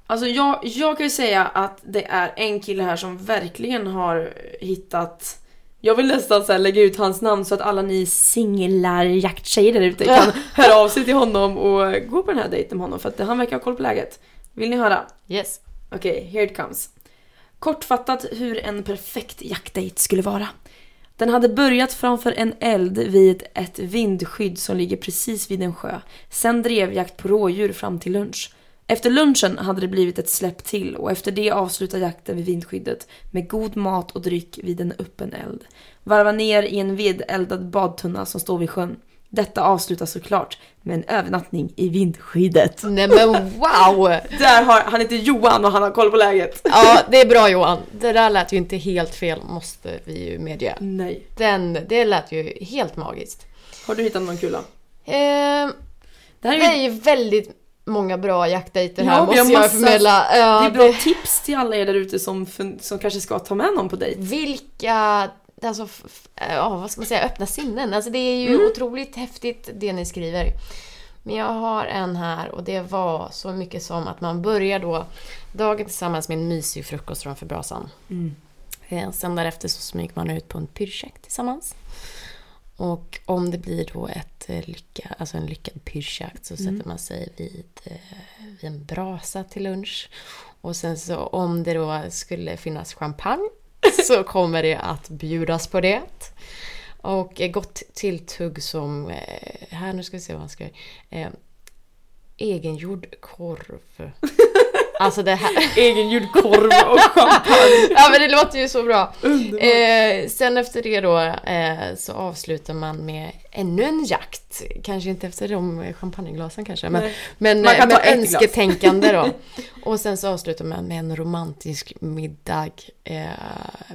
Alltså jag, jag kan ju säga att det är en kille här som verkligen har hittat jag vill nästan så lägga ut hans namn så att alla ni singlar jakttjejer där ute kan höra av sig till honom och gå på den här dejten med honom för att han verkar ha koll på läget. Vill ni höra? Yes. Okej, here it comes. Kortfattat hur en perfekt jaktdate skulle vara. Den hade börjat framför en eld vid ett vindskydd som ligger precis vid en sjö. Sen drevjakt på rådjur fram till lunch. Efter lunchen hade det blivit ett släpp till och efter det avslutade jakten vid vindskyddet med god mat och dryck vid en öppen eld. Varva ner i en vedeldad badtunna som står vid sjön. Detta avslutas såklart med en övernattning i vindskyddet. Nej men wow! Där har, han heter Johan och han har koll på läget. Ja, det är bra Johan. Det där lät ju inte helt fel, måste vi ju medge. Nej. Den, det lät ju helt magiskt. Har du hittat någon kula? Eh, Det här det är, är ju, ju väldigt många bra jaktdejter Ja, här vi måste har jag massa- förmedla. Ja, det är bra tips till alla er där ute som, som kanske ska ta med någon på dejt. Vilka, alltså, f- ja, vad ska man säga, öppna sinnen. Alltså det är ju Mm. otroligt häftigt det ni skriver. Men jag har en här och det var så mycket som att man börjar då dagen tillsammans med en mysig frukost framför brasan. Eh, Sen därefter så smyger man ut på en pyrschjakt tillsammans. Och om det blir då ett eh, lycka, alltså en lyckad pyrschjakt så sätter man sig vid, eh, vid en brasa till lunch. Och sen så om det då skulle finnas champagne så kommer det att bjudas på det. Och eh, gott tilltugg som, eh, här nu ska vi se vad han skriver. Eh, egengjord korv. Alltså det här. Egengjord korv och champagne. Ja men det låter ju så bra. Eh, sen efter det då eh, så avslutar man med ännu en jakt. Kanske inte efter de champagneglasen kanske. Men, Nej. men, Man kan men önsketänkande då. Och sen så avslutar man med en romantisk middag eh,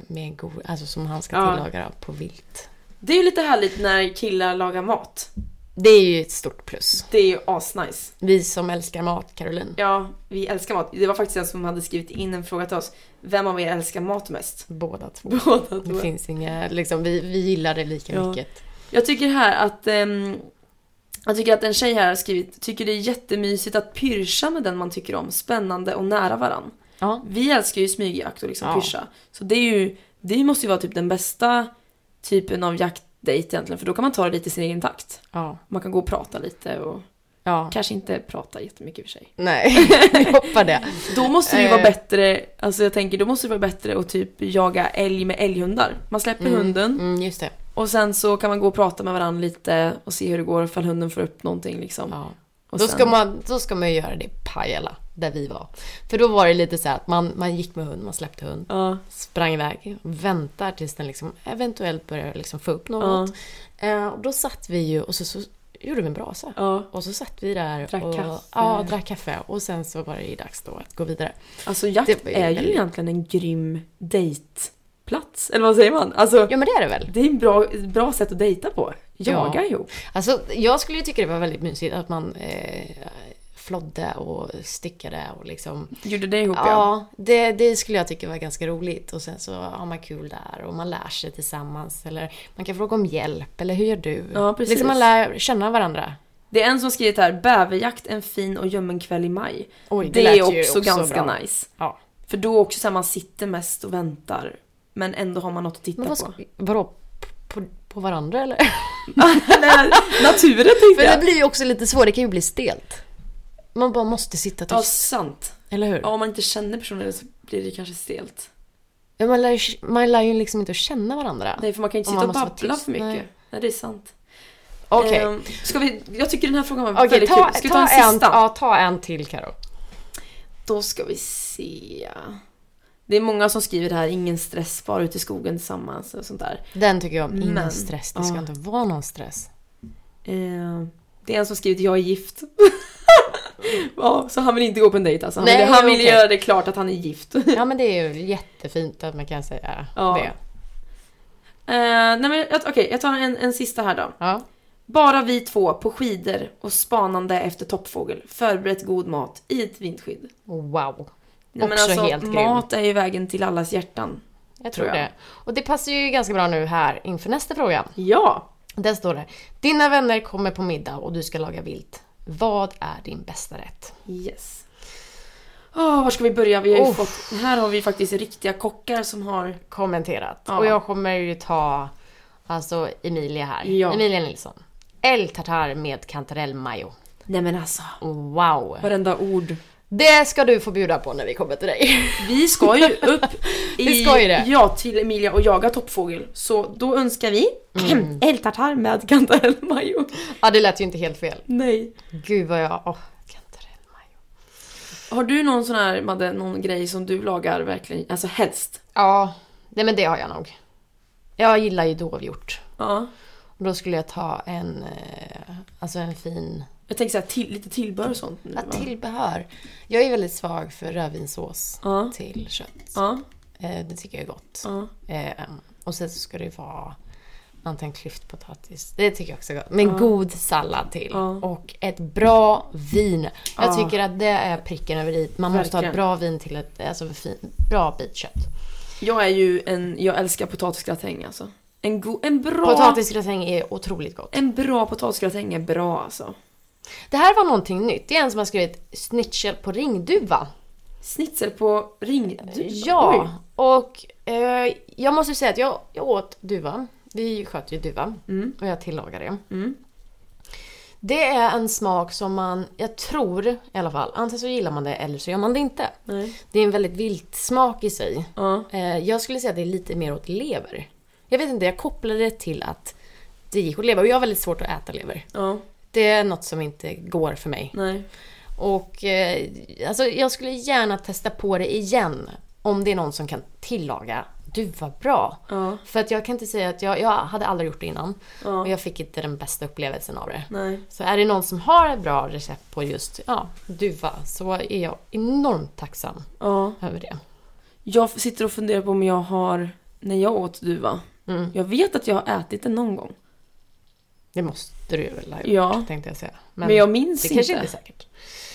med god, alltså som han ska Ja. tillaga då, på vilt. Det är ju lite härligt när killar lagar mat. Det är ju ett stort plus. Det är ju asnice. Vi som älskar mat, Caroline. Ja, vi älskar mat. Det var faktiskt en som hade skrivit in en fråga till oss. Vem av er älskar mat mest? Båda två. Båda Det två. finns inga, liksom, vi, vi gillar det lika Ja. mycket. Jag tycker här att ehm, jag tycker att en tjej här har skrivit tycker det är jättemysigt att pyrscha med den man tycker om, spännande och nära varann. Ja. Vi älskar ju smygjakt och liksom Ja. pyrscha. Så det är ju, det måste ju vara typ den bästa typen av jaktdejt egentligen, för då kan man ta det lite i sin egen takt. Ja. Man kan gå och prata lite och ja. kanske inte prata jättemycket i och för sig. Nej, jag hoppar det. Då måste det ju Eh. vara bättre, alltså jag tänker då måste det vara bättre att typ jaga älg med älghundar. Man släpper hunden Mm, just det. och sen så kan man gå och prata med varandra lite och se hur det går ifall hunden får upp någonting liksom. Ja. Och Då, sen- ska man, då ska man ju göra det i Pajala, där vi var. För då var det lite så här att man, man gick med hund, man släppte hund, Ja, sprang iväg, väntar tills den liksom eventuellt börjar liksom få upp något. Eh, och då satt vi ju och så, så gjorde vi en brasa. ja. Och så satt vi där Drack och kaffe. Ja, drack kaffe. Och sen så var det ju dags då att gå vidare. Alltså jakt ju är ju väldigt- egentligen en grym dejtplats. Eller vad säger man? Alltså, Ja men det är det väl? det är en bra, ett bra sätt att dejta på. Jaga Ja. ihop. Alltså jag skulle ju tycka det var väldigt mysigt att man eh, flodde och stickade och liksom Gjorde det ihop ja. Ja, det, det skulle jag tycka var ganska roligt. Och sen så har man kul där och man lär sig tillsammans. Eller man kan fråga om hjälp. Eller hur gör du? Ja, precis. Liksom man lär känna varandra. Det är en som skrivit här, bäverjakt en fin och ljummen kväll i maj. Oj, det lät är ju också, ganska bra. nice. Ja. För då också så här, man sitter mest och väntar. Men ändå har man något att titta Men vad, på. vadå? På, på varandra eller? Naturen tänkte För det jag. blir ju också lite svårt, det kan ju bli stelt. Man bara måste sitta Ja, tyst. sant. Eller hur? Ja, om man inte känner personen så blir det kanske stelt. Ja, man, lär, ju- man lär ju liksom inte känna varandra. Nej, för man kan inte Om sitta och babbla för mycket. Nej. Nej, det är sant. Okej. Ehm, ska vi, jag tycker den här frågan var Okej, väldigt ta, kul. Ska vi ta, ta en en, sista? ja, ta en till Karo. Då ska vi se. Det är många som skriver det här, ingen stress, bara ut i skogen tillsammans och sånt där. Den tycker jag om. Ingen Men, stress. Det ska ja. inte vara någon stress. Ehm, det är en som skrivit jag är gift. ja, så han vill inte gå på en dejt alltså. Han Nej, vill, han vill okej. göra det klart att han är gift. Ja men det är ju jättefint att man kan säga Ja. det. Ehm, nej men okej, jag tar en, en sista här då. Ja. Bara vi två på skidor och spanande efter toppfågel. Förberett god mat i ett vindskydd. Wow. Nej, men Också alltså, helt grym. mat är ju vägen till allas hjärtan. Jag tror Tror jag. det. Och det passar ju ganska bra nu här inför nästa fråga. Ja! Där står det. Dina vänner kommer på middag och du ska laga vilt. Vad är din bästa rätt? Yes. Åh, var ska vi börja? Vi har Oh. fått, här har vi faktiskt riktiga kockar som har... Kommenterat. Ja. Och jag kommer ju ta alltså Emilia här. Ja. Emilia Nilsson. Älgtartar med kantarellmajo. Nej men alltså, Wow! varenda ord. Det ska du få bjuda på när vi kommer till dig. Vi ska ju upp i, Vi ska ju det. Ja, till Emilia och jaga toppfågel. Så då önskar vi Mm. älgtartar med kantarellmajo. Ja, det lät ju inte helt fel. Nej. Gud vad jag... Åh, kantarellmajo. Har du någon sån här, Madde, någon grej som du lagar verkligen, alltså helst? Ja, nej men det har jag nog. Jag gillar ju dovhjort. Ja. Och då skulle jag ta en, eh, alltså en fin Jag tänker såhär, till, lite tillbehör och sånt nu ja, tillbehör. Jag är väldigt svag för rödvinssås Ja. till kött. Ja. Eh, det tycker jag är gott. Ja. Eh, och sen så ska det vara antingen klyftpotatis. Det tycker jag också är gott. Men god sallad till. Ja. Och ett bra vin. Jag Ja. tycker att det är pricken över i. Man måste ha Verkligen. ett bra vin till ett alltså, fin, bra bit kött. Jag är ju en, jag älskar potatisgratäng alltså. En, go, en bra... Potatisgratäng är otroligt gott. En bra potatisgratäng är bra alltså. Det här var någonting nytt. Det är en som har skrivit snitchel på ringduva. Snitsel på ring... Du, Ja, oj. och eh, jag måste säga att jag, jag åt duva. Vi sköt ju duva Mm. och jag tillagade det. Mm. Det är en smak som man, jag tror i alla fall, antingen så gillar man det eller så gör man det inte. Nej. Det är en väldigt vilt smak i sig. Ja. Eh, jag skulle säga att det är lite mer åt lever. Jag vet inte, jag kopplade det till att det gick åt lever och jag har väldigt svårt att äta lever. Ja. Det är något som inte går för mig. Nej. Och eh, alltså jag skulle gärna testa på det igen. Om det är någon som kan tillaga duva bra. Ja. För att jag kan inte säga att jag, jag hade aldrig gjort det innan. Ja. Och jag fick inte den bästa upplevelsen av det. Nej. Så är det någon som har ett bra recept på just ja, duva så är jag enormt tacksam Ja. över det. Jag sitter och funderar på om jag har, när jag åt duva. Mm. Jag vet att jag har ätit den någon gång. Det måste du väl ha gjort, Ja. tänkte jag säga. Men, jag minns det inte. kanske inte är säkert.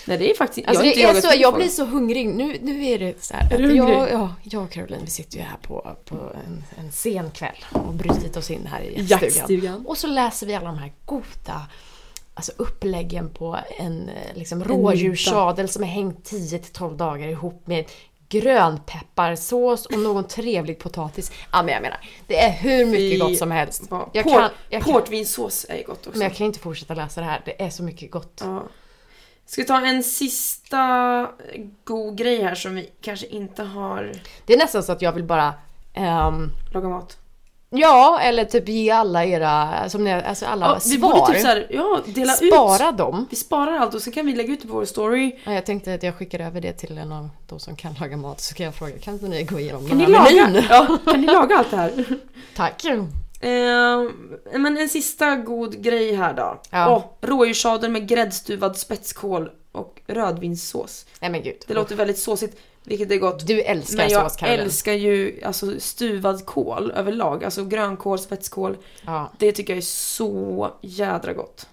Nej det är faktiskt Alltså jag det är så, jag blir det. så hungrig. Nu, nu är det så här Är att du jag, ja, jag och Caroline vi sitter ju här på, på en, en sen kväll och brutit oss in här i jaktstugan. Och så läser vi alla de här goda alltså uppläggen på en eh, liksom, rådjurssadel som är hängt 10-12 dagar ihop med grönpepparsås och någon trevlig potatis. Ja men jag menar, det är hur mycket Fy gott som helst. Ja, Jag Port, kan, jag kan, Portvinsås är gott också. men jag kan inte fortsätta läsa det här, det är så mycket gott. Ja. Ska vi ta en sista god grej här som vi kanske inte har Det är nästan så att jag vill bara ehm, lagat mat? Ja, eller typ ge alla era, som ni, alltså alla Ja, vi svar. borde typ såhär, ja, dela ut. Spara dem. Vi sparar allt och så kan vi lägga ut det på vår story. Ja, jag tänkte att jag skickar över det till en av de som kan laga mat så kan jag fråga, kan inte ni gå igenom Kan ni, den här menyn? ja, kan ni laga allt det här? Tack! Eh, men en sista god grej här då. Ja. Åh, rådjurssadel med gräddstuvad spetskål och rödvinssås. Nej men gud. Det låter väldigt såsigt, vilket är gott. Du älskar Men jag älskar ju alltså, stuvad kål överlag. Alltså grönkål, spetskål. Ja. Det tycker jag är så jädra gott.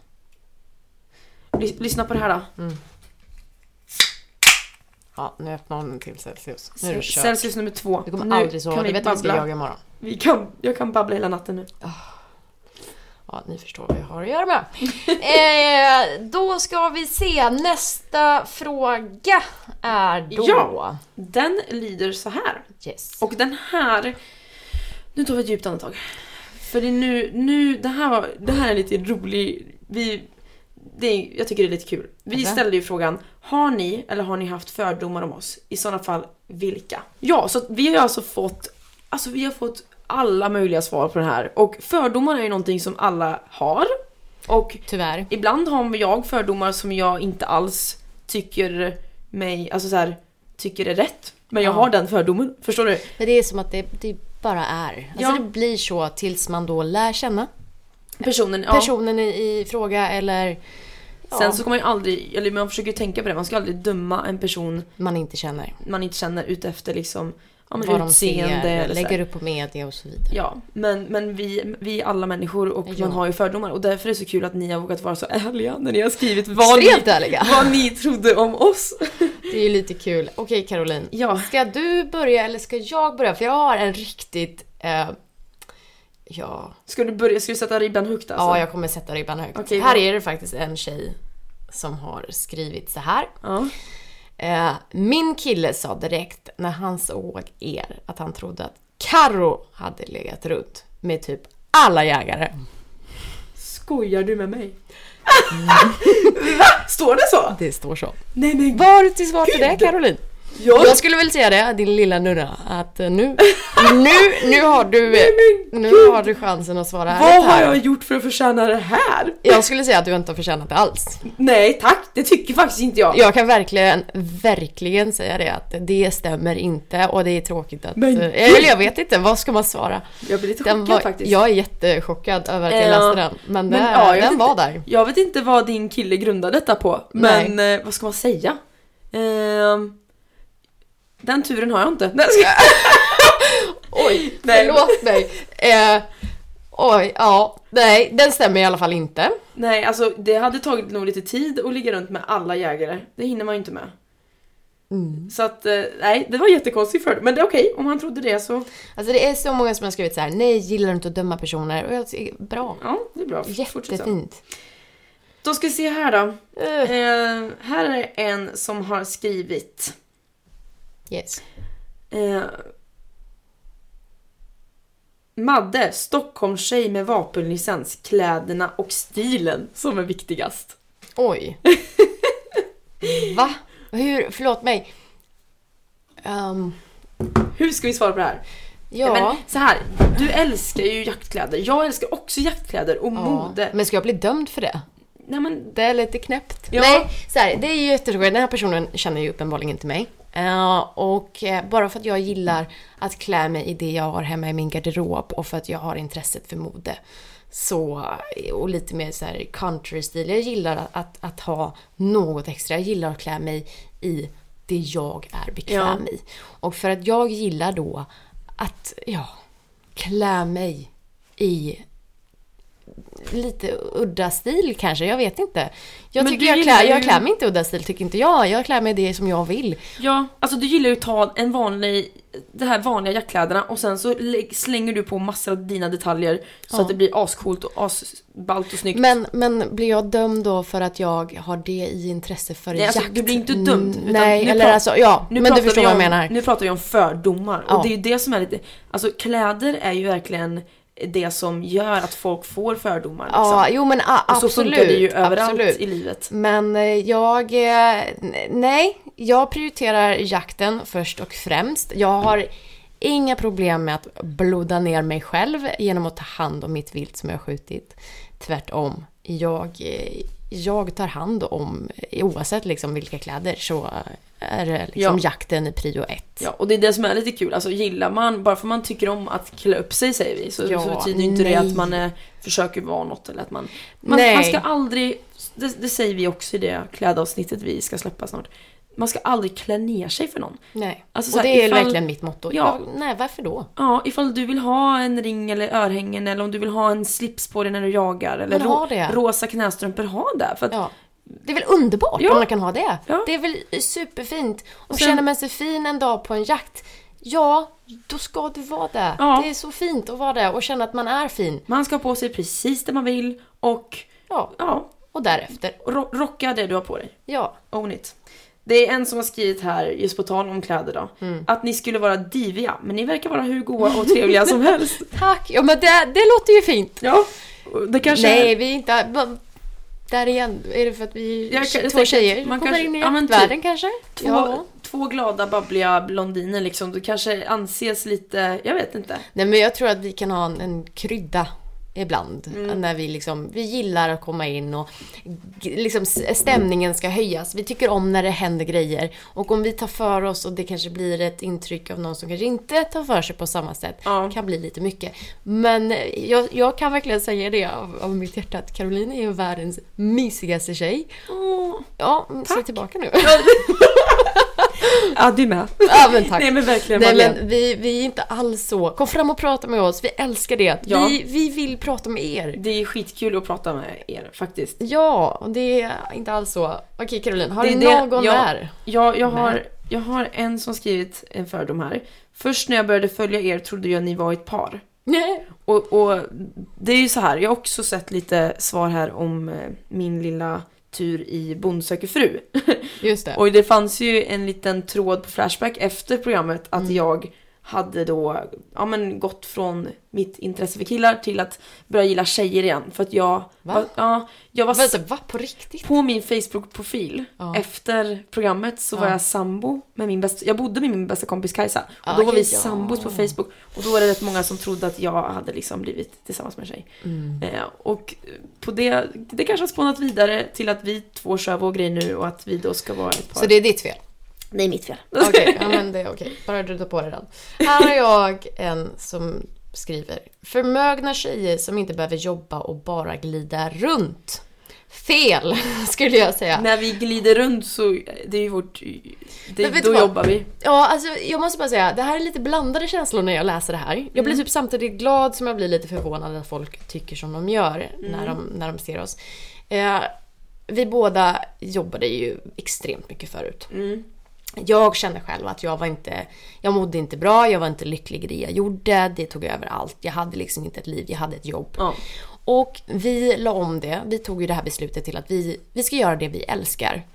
Lys- lyssna på det här då. ja, nu öppnar hon en till Celsius. Nu är det kört. Celsius nummer två. Du kommer nu aldrig sova, du vet att vi ska jaga imorgon. Vi kan, jag kan babbla hela natten nu. Ja, ni förstår vad jag har att göra med. eh, då ska vi se, nästa fråga är då... Ja. Den lyder så här. Yes. Och den här... Nu tar vi ett djupt andetag. För det är nu, nu det, här var, det här är lite rolig... Vi, det är, jag tycker det är lite kul. Vi Jaså? ställde ju frågan, har ni eller har ni haft fördomar om oss? I sådana fall, vilka? Ja, så vi har alltså fått, alltså vi har fått alla möjliga svar på den här. Och fördomar är ju någonting som alla har. Och Tyvärr. ibland har jag fördomar som jag inte alls tycker mig, alltså så här, tycker är rätt. Men jag Ja. har den fördomen, förstår du? Men det är som att det, det bara är. Alltså Ja. det blir så tills man då lär känna Personen, ja. personen i, i fråga eller ja, Sen så kommer man ju aldrig, eller man försöker tänka på det, man ska aldrig döma en person man inte känner. man inte känner ut efter liksom, ja vad de ser, lägger upp på media och så vidare. Ja, men, men vi, vi är alla människor och Ja. man har ju fördomar och därför är det så kul att ni har vågat vara så ärliga när ni har skrivit vad ni, ärliga. vad ni trodde om oss. Det är ju lite kul. Okej Caroline, Ja, ska du börja eller ska jag börja? För jag har en riktigt... Eh, ja, ska du börja, ska du sätta ribban högt alltså? ja, jag kommer sätta ribban högt. Okej, här är det faktiskt en tjej som har skrivit så här. Ja. Eh, min kille sa direkt när han såg er att han trodde att Karo hade legat runt med typ alla jägare. Skojar du med mig? Står det så? Det står så. Nej men du till svar till det. Caroline? Jag... Jag skulle väl säga det, din lilla nurra, att eh, nu, nu, nu har du, nu har du chansen att svara Vad ärligt har här. jag gjort för att förtjäna det här? Jag skulle säga att du inte har förtjänat det alls. Nej tack, det tycker faktiskt inte jag. Jag kan verkligen, verkligen säga det att det stämmer inte och det är tråkigt att... Men eh, eller jag vet inte, vad ska man svara? Jag blir lite chockad var, faktiskt. jag är jättechockad över att jag Ja. läste den. Men, Men, det, ja, jag vet den inte. var där. Jag vet inte vad din kille grundar detta på, men eh, vad ska man säga? Ehm, den turen har jag inte. Oj, Nej. förlåt mig. Eh, oj, ja, nej, den stämmer i alla fall inte. Nej, alltså det hade tagit nog lite tid att ligga runt med alla jägare. Det hinner man ju inte med. Mm. Så att, eh, nej, det var jättekonstigt för Men det är okej, om han trodde det så, Alltså det är så många som har skrivit så här: nej, gillar inte att döma personer. Och jag tycker, bra. ja, det är bra. Jättefint. Då ska vi se här då. Uh, Eh, här är en som har skrivit yes. eh, Madde, Stockholmstjej med vapenlicens, kläderna och stilen som är viktigast. Oj. Va? Hur, förlåt mig. Ehm, Hur ska vi svara på det här? ja. Men så här, du älskar ju jaktkläder. Jag älskar också jaktkläder och ja. mode. Men ska jag bli dömd för det? Nej men, Det är lite knäppt. Ja. Nej, så här, det är ju jättetråkigt. Den här personen känner ju uppenbarligen inte mig. Eh, och eh, bara för att jag gillar att klä mig i det jag har hemma i min garderob och för att jag har intresset för mode. Så, och lite mer så här country-stil. Jag gillar att, att, att ha något extra. Jag gillar att klä mig i det jag är bekväm i. Och för att jag gillar då att, ja, klä mig i lite udda stil kanske, jag vet inte. Jag Men tycker jag klär, jag ju- klär mig inte udda stil tycker inte jag. Jag klär mig det som jag vill. ja, alltså du gillar ju att ta en vanlig, det här vanliga jackkläderna och sen så lä- slänger du på massor av dina detaljer så Ja. att det blir ascoolt och asballt och snyggt. Men, men blir jag dömd då för att jag har det i intresse för Nej, alltså, jakt? du blir inte dömd, Nej, eller alltså ja, Nu men du förstår vi vad jag om, menar. Nu pratar vi om fördomar Ja. och det är ju det som är lite, alltså kläder är ju verkligen det som gör att folk får fördomar liksom. Ja, jo men a- och så absolut. funkar det ju överallt absolut. i livet. Men eh, jag... eh, Nej, jag prioriterar jakten först och främst. Jag har inga problem med att bloda ner mig själv genom att ta hand om mitt vilt som jag har skjutit. Tvärtom. Jag, eh, jag tar hand om, oavsett liksom vilka kläder, så är det liksom Ja. jakten i prio ett. Ja, och det är det som är lite kul. Alltså gillar man, bara för man tycker om att klä upp sig säger vi, så, Ja, så betyder inte nej. det att man eh, försöker vara något eller att man... Man, man ska aldrig, det, det säger vi också i det klädavsnittet vi ska släppa snart. Man ska aldrig klä ner sig för någon. Nej. Alltså, så och här, det är ifall- verkligen mitt motto. Ja. Nej, varför då? Ja, ifall du vill ha en ring eller örhängen eller om du vill ha en slips på dig när du jagar eller det. rosa knästrumpor, ha det. För att, Ja. Det är väl underbart Ja. om man kan ha det? Ja. Det är väl superfint. Och sen- känner man sig fin en dag på en jakt, ja, då ska du vara det. Ja. Det är så fint att vara det och känna att man är fin. Man ska ha på sig precis det man vill och Ja, ja, och därefter. ro- rocka det du har på dig. Ja. Own it. Det är en som har skrivit här, just på tal om kläder då, Mm. att ni skulle vara diviga, men ni verkar vara hur goa och trevliga som helst. Tack! Ja men det, det låter ju fint. Ja, det kanske Nej, är... vi är inte... Där igen, är det för att vi Jag jag två tänker tjejer man kommer kanske- in i ja, typ. jaktvärlden kanske? Två, Ja. två glada, babbliga blondiner liksom. Du kanske anses lite, jag vet inte. Nej men jag tror att vi kan ha en, en krydda ibland. Mm. När vi liksom, vi gillar att komma in och liksom stämningen ska höjas. Vi tycker om när det händer grejer. Och om vi tar för oss och det kanske blir ett intryck av någon som kanske inte tar för sig på samma sätt. Ja. kan bli lite mycket. Men jag, jag kan verkligen säga det av, av mitt hjärta att Caroline är världens mysigaste tjej. Åh. Ja, mm, säg tillbaka nu. Ja, du med. ja men tack. Nej men verkligen, Nej men vi, vi är inte alls så. Kom fram och prata med oss, vi älskar det. Ja. Vi, vi vill prata med er. Det är skitkul att prata med er faktiskt. Ja, och det är inte alls så. Okej Caroline, har Det du är det- någon ja. där? Jag, jag, har, jag har en som skrivit en fördom här. Först när jag började följa er trodde jag ni var ett par. Nej. Och, och det är ju så här, jag har också sett lite svar här om eh, min lilla tur i Bonde söker fru. Just det. Och det fanns ju en liten tråd på Flashback efter programmet att Mm. jag hade då ja, men gått från mitt intresse för killar till att börja gilla tjejer igen. För att jag... Va? Var, ja, jag var Vänta, va? På riktigt? på min Facebook-profil Ja. efter programmet så var Ja. jag sambo med min bästa, jag bodde med min bästa kompis Kajsa. Och Ja, då var vi ja. sambos på Facebook. Och då var det rätt många som trodde att jag hade liksom blivit tillsammans med en tjej. Mm. Eh, och på det, det kanske har spånat vidare till att vi två kör vår grej nu och att vi då ska vara ett par. Så det är ditt fel? Det är mitt fel. Okej, ja men det är okej. Bara du tar på dig den. Här har jag en som skriver. Förmögna tjejer som inte behöver jobba och bara glida runt. Fel, skulle jag säga. När vi glider runt så, det är ju vårt, det, då jobbar vi. Ja, alltså jag måste bara säga, det här är lite blandade känslor när jag läser det här. Jag blir typ samtidigt glad som jag blir lite förvånad att folk tycker som de gör när, de, när de ser oss. Eh, vi båda jobbade ju extremt mycket förut. Mm. Jag kände själv att jag var inte, jag mådde inte bra, jag var inte lycklig i det jag gjorde, det tog över allt. Jag hade liksom inte ett liv, jag hade ett jobb. Ja. Och vi la om det, vi tog ju det här beslutet till att vi, vi ska göra det vi älskar.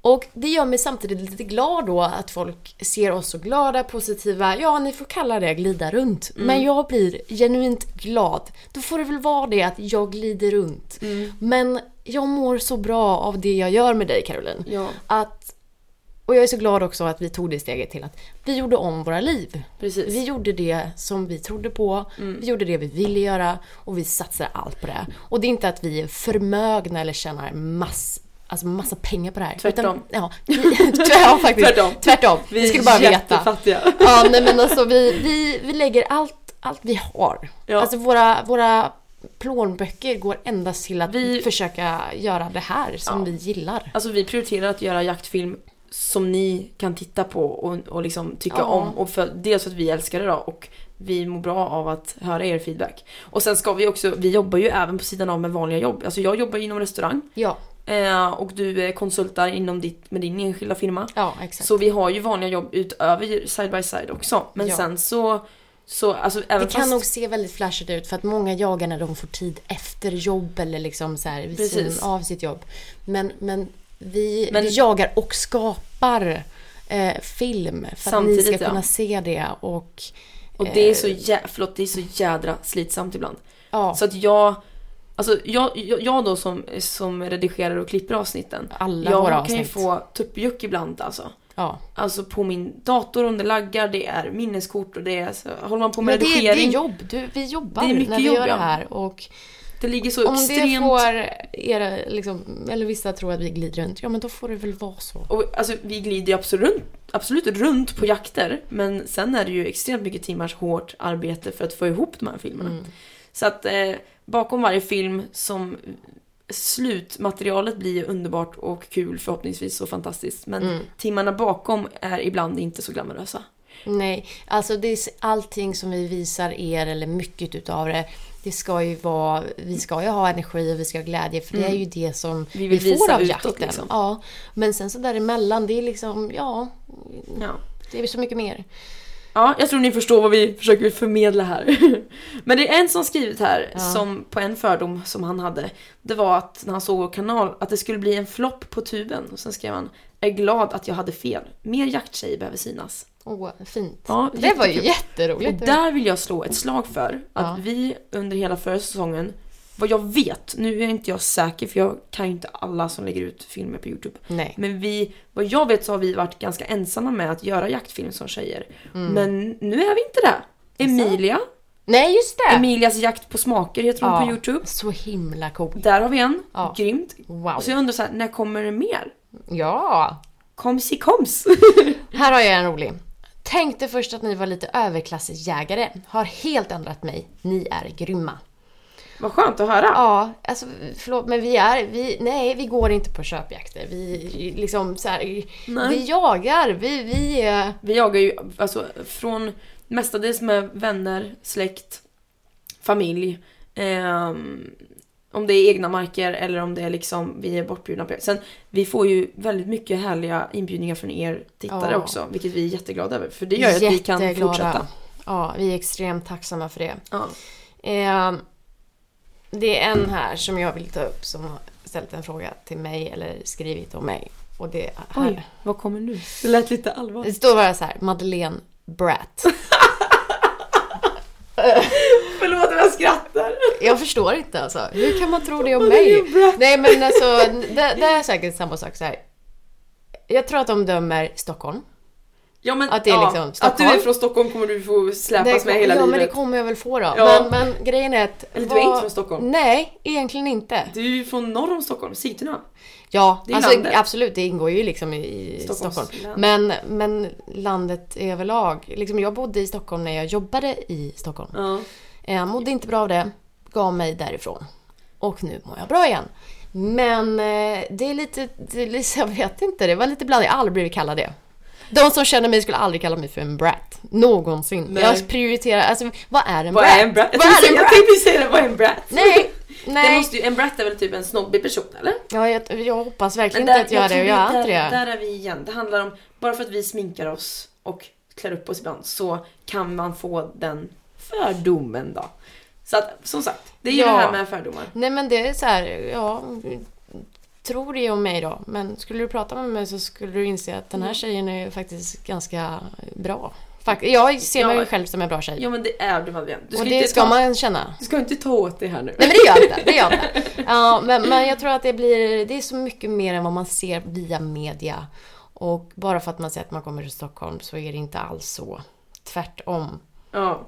Och det gör mig samtidigt lite glad då att folk ser oss så glada, positiva, ja ni får kalla det glida runt. Men jag blir genuint glad. Då får det väl vara det att jag glider runt. Men jag mår så bra av det jag gör med dig Caroline. Ja. Att, och jag är så glad också att vi tog det steget till att vi gjorde om våra liv. Precis. Vi gjorde det som vi trodde på, vi gjorde det vi ville göra och vi satsade allt på det. Och det är inte att vi är förmögna eller tjänar mass, alltså massa pengar på det här. Tvärtom. Utan, ja, tvärtom faktiskt. Tvärtom. Tvärtom. Vi Vi skulle bara veta. Ja, nej men alltså vi, vi, vi lägger allt, allt vi har. Ja. Alltså våra, våra plånböcker går endast till att Vi- försöka göra det här som Ja. vi gillar. Alltså vi prioriterar att göra jaktfilm som ni kan titta på och, och liksom tycka Ja. om. Och för, dels för att vi älskar det då och vi mår bra av att höra er feedback. Och sen ska vi också, vi jobbar ju även på sidan av med vanliga jobb. Alltså jag jobbar inom restaurang Ja, eh, och du eh, konsultar inom ditt, med din enskilda firma. ja exakt. Så vi har ju vanliga jobb utöver side by side också. Men Ja. sen så, så alltså Det kan fast, nog se väldigt flashigt ut för att många jagar när de får tid efter jobb eller liksom så här vid Precis. sidan av sitt jobb. Men, men, vi, Men- vi jagar och skapar eh, film för att ni ska ja. kunna se det och och det är, eh, så jä, förlåt, det är så jädra slitsamt ibland. ja, Så att jag, alltså jag, jag, jag då som, som redigerar och klipper avsnitten. alla jag våra kan ju avsnitt. få tuppjuck ibland alltså. Ja. Alltså på min dator om det laggar, det är minneskort och det är så, håller man på med Men det, är- det redigering. är jobb. Du, vi jobbar Det är mycket när vi jobb, gör det här. Och det ligger så om det extremt... får er, liksom, eller vissa tror att vi glider runt, ja men då får det väl vara så. Och, alltså, vi glider ju absolut, absolut runt på jakter men sen är det ju extremt mycket timmars hårt arbete för att få ihop de här filmerna. Mm. Så att eh, bakom varje film som slutmaterialet blir underbart och kul förhoppningsvis och fantastiskt men Mm. timmarna bakom är ibland inte så glamorösa. Nej, alltså det är allting som vi visar er, eller mycket utav det, det ska ju vara, vi ska ju ha energi och vi ska ha glädje för det är ju det som Mm. Vi vi, får av jakten. liksom. Ja, men sen så däremellan, det är liksom, ja, Ja. det är så mycket mer. Ja, jag tror ni förstår vad vi försöker förmedla här. Men det är en som skrivit här, Ja. som på en fördom som han hade. Det var att när han såg vår kanal, att det skulle bli en flopp på tuben. Och sen skrev han, är glad att jag hade fel. Mer jakttjejer behöver synas. Åh, fint. Ja, det var ju jättekul. Och jätteroligt. där vill jag slå ett slag för att Ja. vi under hela förra säsongen, vad jag vet, nu är inte jag säker för jag kan ju inte alla som lägger ut filmer på Youtube. Nej. Men vi, vad jag vet så har vi varit ganska ensamma med att göra jaktfilm som tjejer. Mm. Men nu är vi inte det. Emilia, Nej, just det! Emilias jakt på smaker heter hon Ja. på Youtube. Så himla cool. Där har vi en. Ja. Grymt. Wow. Och så jag undrar så här, när kommer det mer? Ja! Koms i koms. Här har jag en rolig. Tänkte först att ni var lite överklassjägare. Har helt ändrat mig. Ni är grymma. Vad skönt att höra. Ja, alltså förlåt men vi är, vi, nej vi går inte på köpjakter. Vi liksom så här, vi jagar, vi, vi är... Vi jagar ju alltså från mestadels med vänner, släkt, familj. ehm, om det är egna marker eller om det är liksom vi är bortbjudna på Sen vi får ju väldigt mycket härliga inbjudningar från er tittare Ja. också. Vilket vi är jätteglada över. För det gör att vi kan fortsätta. Ja, vi är extremt tacksamma för det. Ja. Eh, det är en här som jag vill ta upp som har ställt en fråga till mig eller skrivit om mig. Och det är här. Oj, vad kommer nu? Det lät lite allvarligt. Det står bara så här, Madeleine Brat. Förlåt om jag skrattar. Jag förstår inte alltså. Hur kan man tro det om mig? Nej men alltså, det, det är säkert samma sak så här. Jag tror att de dömer Stockholm. Ja, men, Att det är ja, liksom Att du är från Stockholm kommer du få släpas med hela ja livet. men det kommer jag väl få då. Ja. Men, men grejen är att... Eller du är inte från Stockholm. Nej, egentligen inte. Du är ju från norr om Stockholm, Sigtuna. Ja, Det alltså, landet. absolut, det ingår ju liksom i, Stockholms Stockholm. län. Men, men landet överlag. Liksom, jag bodde i Stockholm när jag jobbade i Stockholm. Ja. Jag mådde inte bra av det, gav mig därifrån. Och nu mår jag bra igen. Men eh, det är lite, det jag vet inte, det var lite bland jag har aldrig blivit kallad det. De som känner mig skulle aldrig kalla mig för en brat. Någonsin. Nej. Jag prioriterar, alltså vad är en Vad brat? är en brat? Jag Vad är en säga- jag brat? tänkte säga det, vad är en brat? Nej, Det nej. måste ju, en brat är väl typ en snobbig person, eller? Ja, jag, jag hoppas verkligen inte att jag är det och jag är där, inte det. Där är vi igen. Det handlar om, bara för att vi sminkar oss och klär upp oss ibland så kan man få den fördomen då. Så att, som sagt, det är ju Ja. det här med fördomar. Nej men det är så här, ja. Tror det om mig då. Men skulle du prata med mig så skulle du inse att den här tjejen är faktiskt ganska bra. Fakt- jag ser mig Ja. själv som en bra tjej. Ja men det är du Madeleine. Du ska, och det inte ska ta, man känna. du ska inte ta åt det här nu. Nej men det gör jag inte. Det gör jag inte. Ja, men, men jag tror att det blir, det är så mycket mer än vad man ser via media. Och bara för att man säger att man kommer till Stockholm så är det inte alls så. Tvärtom. Ja.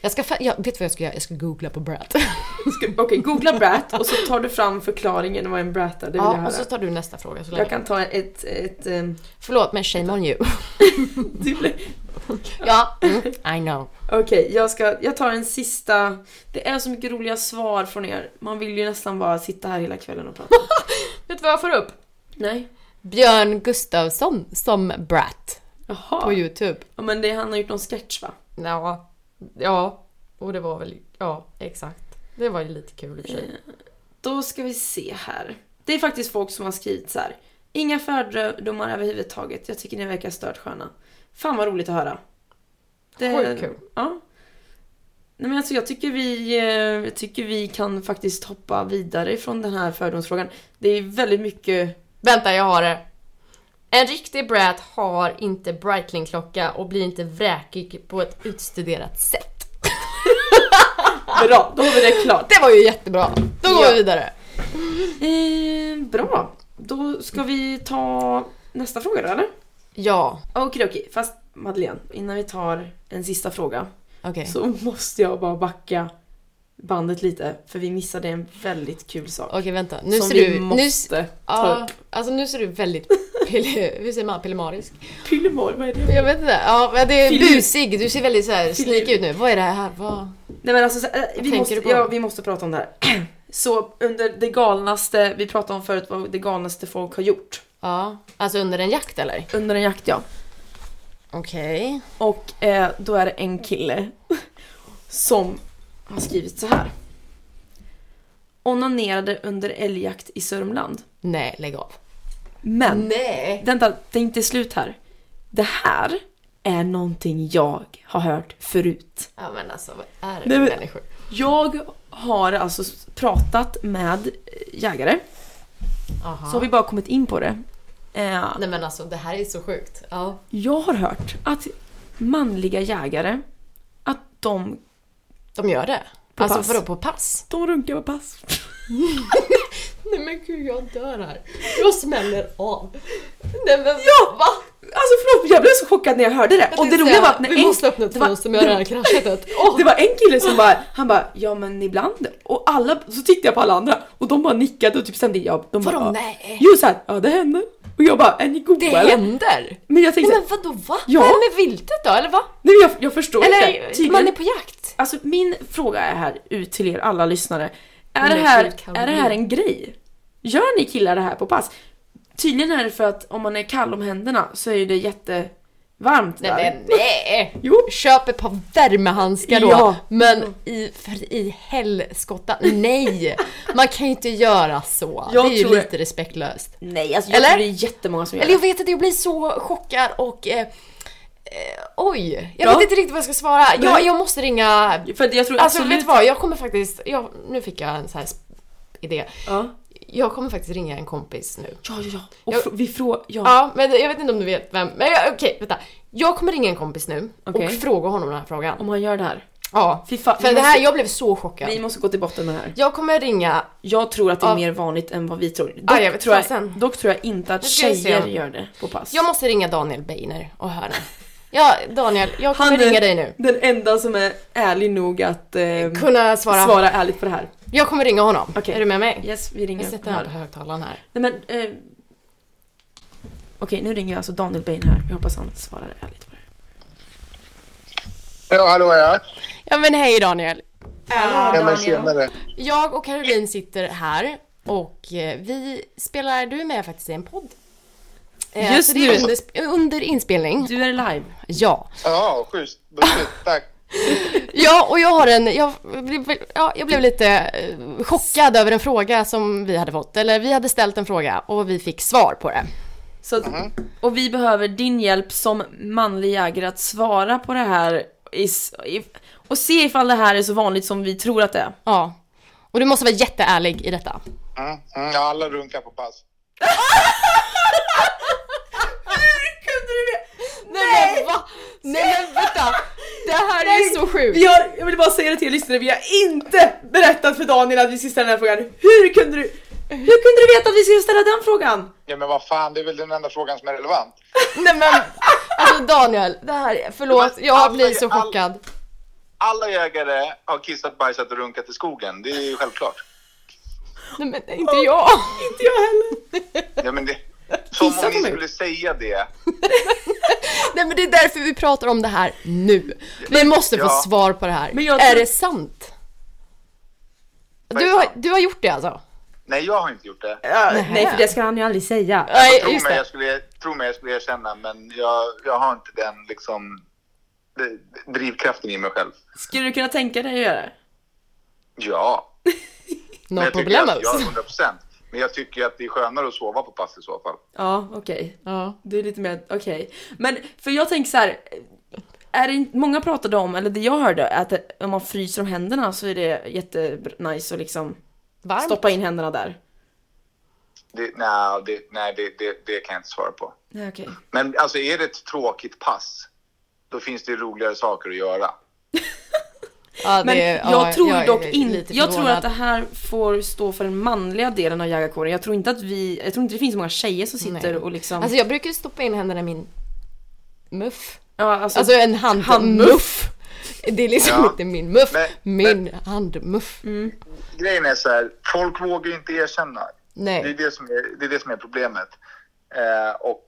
Jag ska, jag, vet vad jag ska göra? Jag ska googla på brat. Okej, googla brat och så tar du fram förklaringen vad en brat är. Det vill jag Ja, höra. och så tar du nästa fråga så länge. Jag kan ta ett... ett ehm, Förlåt men shame on you. ja, mm, I know. Okej, jag, ska, jag tar en sista... Det är så mycket roliga svar från er. Man vill ju nästan bara sitta här hela kvällen och prata. Vet du vad jag får upp? Nej. Björn Gustafsson som Brat Jaha. på Youtube. Ja, men det, han har gjort någon sketch va? Ja, ja, och det var väl, ja exakt. Det var ju lite kul i och för sig. Då ska vi se här. Det är faktiskt folk som har skrivit så här. Inga fördomar överhuvudtaget. Jag tycker ni verkar stört sköna. Fan vad roligt att höra. Sjukt kul. Ja. Nej, men alltså, jag, tycker vi, eh, jag tycker vi kan faktiskt hoppa vidare från den här fördomsfrågan. Det är väldigt mycket... Vänta, jag har det. En riktig brat har inte Breitling-klocka och blir inte vräkig på ett utstuderat sätt. Bra, då har vi det klart. Det var ju jättebra. Då går Ja. vi vidare. Eh, bra. Då ska vi ta nästa fråga då, eller? Ja, Okej, okej. Fast Madeleine, innan vi tar en sista fråga okej. så måste jag bara backa bandet lite för vi missade en väldigt kul sak. Okej, vänta. Nu som ser vi du... Nu, måste ta ja, upp. alltså nu ser du väldigt... Pille, hur säger man? Pillemarisk? Pillemor, vad är det? Jag vet inte. Ja, men det är Filur. busig. Du ser väldigt så här sneaky ut nu. Vad är det här? Vad... Nej men alltså, så, äh, vi, tänker måste, du på? ja, vi måste prata om det här. Så under det galnaste, vi pratade om förut vad det galnaste folk har gjort. Ja, alltså under en jakt eller? Under en jakt ja. Okej. Och eh, då är det en kille som har skrivit så här. Onanerade under älgjakt i Sörmland. Nej, lägg av. Men, Nej. vänta, det är inte slut här. Det här är någonting jag har hört förut. Ja men alltså vad är det Nej, för men- människor? Jag har alltså pratat med jägare, Aha. så har vi bara kommit in på det. Eh, Nej men alltså det här är så sjukt. Ja. jag har hört att manliga jägare, att de, De gör det? På alltså pass. vadå på pass? de runkar på pass. Nej men gud jag dör här. Jag smäller av. Nej men Ja! va? Alltså förlåt, jag blev så chockad när jag hörde det. Jag och det roliga var att när Vi en, måste öppna ett fönster med det här kraschet. Åh! det var en kille som bara, han bara, ja men ibland. Och alla, så tittade jag på alla andra och de bara nickade och typ stämde ja, de bara, ja. nej? Jo såhär, ja det händer. Och jag bara, är ni goda Det eller? händer! Men jag tänkte, Nej nej, men vadå va? Ja. Vad är med viltet då eller va? men jag, jag förstår Eller inte. Tydligen- man är på jakt? Alltså min fråga är här ut till er alla lyssnare. Är det här, är det här en grej? Gör ni killar det här på pass? Tydligen är det för att om man är kall om händerna så är det jättevarmt Nej där. men nej! Jo. Köp ett par värmehandskar då. Ja. Men i, för i helskotta, nej! Man kan ju inte göra så. Jag det är ju lite respektlöst. Nej, alltså jag Eller? tror det är jättemånga som gör Eller jag det. vet att jag blir så chockad och eh, eh, oj, jag Ja. vet inte riktigt vad jag ska svara. Jag, Nej. jag måste ringa... För jag tror Alltså absolut... vet du vad, jag kommer faktiskt... Jag, nu fick jag en sån här idé. Ja. Jag kommer faktiskt ringa en kompis nu. Ja, ja, ja. Och Jag- vi frågar... Ja. Ja, men jag vet inte om du vet vem. Men jag- okej, vänta. Jag kommer ringa en kompis nu Okej. och fråga honom den här frågan. Om han gör det här. Ja, Fy fan, för det här, måste- jag blev så chockad. Vi måste gå till botten med det här. Jag kommer ringa, Jag tror att det är Ja. mer vanligt än vad vi tror. Dock, Ja, jag vet tror, jag, fasen. dock tror jag inte att tjejer gör det på pass. jag måste ringa Daniel Beiner och höra. Ja, Daniel, jag kommer Han är ringa dig nu. Den enda som är ärlig nog att eh, Kunna svara. svara ärligt på det här. Jag kommer ringa honom. Okej. Är du med mig? Yes, vi ringer. Jag sätter honom på högtalaren här. Nej men... Eh, Okej, nu ringer jag alltså Daniel Bain här. Jag hoppas han svarar ärligt på det. Ja, hallå ja. Ja men hej Daniel. Ja, men tjenare. Jag och Caroline sitter här och eh, vi spelar, du är med faktiskt i en podd. Eh, Just nu. under, under inspelning. Du är live. Ja. Ja, schysst. Tack. Ja, och jag har en, jag, blev- ja, jag blev lite eh, chockad över en fråga som vi hade fått. Eller vi hade ställt en fråga och vi fick svar på det. Så, Och vi behöver din hjälp som manlig jägare att svara på det här i, s- i, och se ifall det här är så vanligt som vi tror att det är. Ja. Och du måste vara jätteärlig i detta. Mm, mm, ja, alla runkar på pass. Kunde du det? Nej men va? Nej men vänta! Det här är så sjukt! Vi har, jag vill bara säga det till er lyssnare, vi har inte berättat för Daniel att vi ska ställa den här frågan. Hur kunde du, hur kunde du veta att vi skulle ställa den frågan? Ja, men vad fan, det är väl den enda frågan som är relevant. Nej men, alltså Daniel, det här, är- förlåt, jag blir så chockad. Alla jägare har kissat, bajsat och runkat i skogen. Det är ju självklart. Nej men inte jag! Inte jag heller. Ja, men det, som om ni skulle säga det. Nej men det är därför vi pratar om det här nu. Vi måste få Ja. svar på det här. Men jag Är tror- det sant? Vad är Du har, sant? du har gjort det alltså? Nej, jag har inte gjort det. Ja, Nähä. nej, för det ska han ju aldrig säga. Nej, Tro just mig, det. jag skulle, tro mig, jag skulle erkänna, men jag, jag har inte den liksom drivkraften i mig själv. Skulle du kunna tänka dig att göra det? Ja, No men jag tycker problemos. att, ja, 100 procent. Men jag tycker att det är skönare att sova på pass i så fall. Ja, okej. Ja. Du är lite mer, okej. Men för jag tänker så här. Är det, många pratade om, eller det jag hörde, att om man fryser om händerna så är det jättenice att liksom Varmt? stoppa in händerna där. Det, nej, det, nej det, det, det kan jag inte svara på. Nej, okej. Men alltså är det ett tråkigt pass, då finns det roligare saker att göra. Ja, Men jag ja, tror jag dock inte, jag tror att det här får stå för den manliga delen av jägarkåren. Jag tror inte att vi, jag tror inte det finns så många tjejer som sitter Nej. och liksom... Alltså jag brukar stoppa in händerna i min muff. ja, alltså, Alltså en handmuff. handmuff. Det är liksom Ja. inte min muff, Men- min handmuff. Grejen är så här, folk vågar ju inte erkänna. Det är Nej. det som är, det är, det som är problemet. Eh, och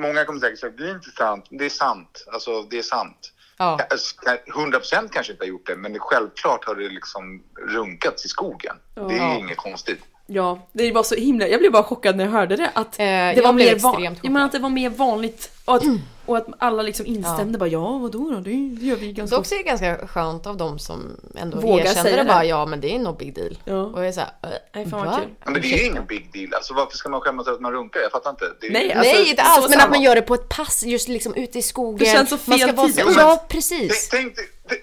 många kommer säkert säga, det är inte sant. Det är sant. Alltså, det är sant. Ja. Alltså, 100% kanske inte har gjort det, men självklart har det liksom runkats i skogen. Det är Ja. inget konstigt. Ja, det var så himla, jag blev bara chockad när jag hörde det. Att Eh, det var mer van, menar att det var mer vanligt och att, och att alla liksom instämde bara ja vadå då, det, det gör vi ganska Dock så är det ganska skönt av dem som ändå Vågar erkänner säga det det. bara ja men det är no big deal. Ja. Och jag är såhär, äh, Nej, fan vad va? kul. Men det är ju ingen big deal. Alltså, varför ska man skämmas över att man runkar? Jag fattar inte. Det är, Nej, alltså, Nej inte så alls men samma. att man gör det på ett pass just liksom ute i skogen. Det känns så Man fel ska vara tid. så, Jo, Ja Tänk, precis. tänk,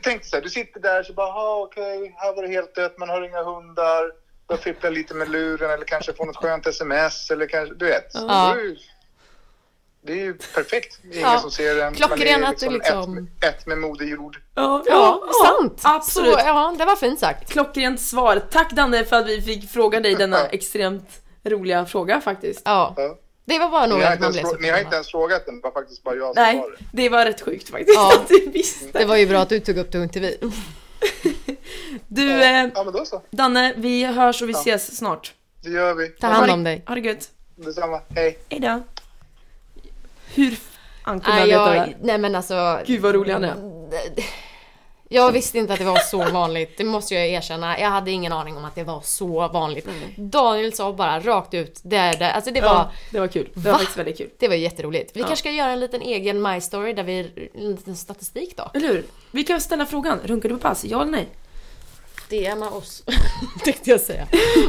tänk dig så här, du sitter där så bara, okej, här var det helt dött, man har inga hundar. Börjar fippla lite med luren eller kanske får något skönt sms eller kanske, du vet. Ja. Det är ju- Det perfekt. Det är ingen Ja. som ser en. Klockren att du liksom- Ett, med- ett med Moder Jord. Ja, Ja, sant. absolut. Så, ja, det var fint sagt. Klockrent svar. Tack Danne för att vi fick fråga dig denna extremt roliga fråga faktiskt. Ja. Ja. Det var bara Ni, har några inte ens, ni har inte ens frågat den, det var faktiskt bara jag som Nej, svarade. det var rätt sjukt faktiskt Ja. att du visste. Det var ju bra att du tog upp det och inte vi. Du, eh, Ja, men då så. Danne, vi hörs och vi ses snart. Det gör vi. Ta hand om dig. Ha det gött. Detsamma. Hej. Hejdå. Hur fan kunde han veta det nej men alltså. Gud vad rolig han är. Jag visste inte att det var så vanligt, det måste jag erkänna. Jag hade ingen aning om att det var så vanligt. Daniel sa bara rakt ut, det är det. Alltså det var, Ja, det var kul. Det var Va? faktiskt väldigt kul. det var jätteroligt. Vi kanske ska göra en liten egen My Story där vi, en liten statistik då. Eller hur? Vi kan ställa frågan, runkar du på pass? Ja eller nej? DMa oss, tänkte jag säga.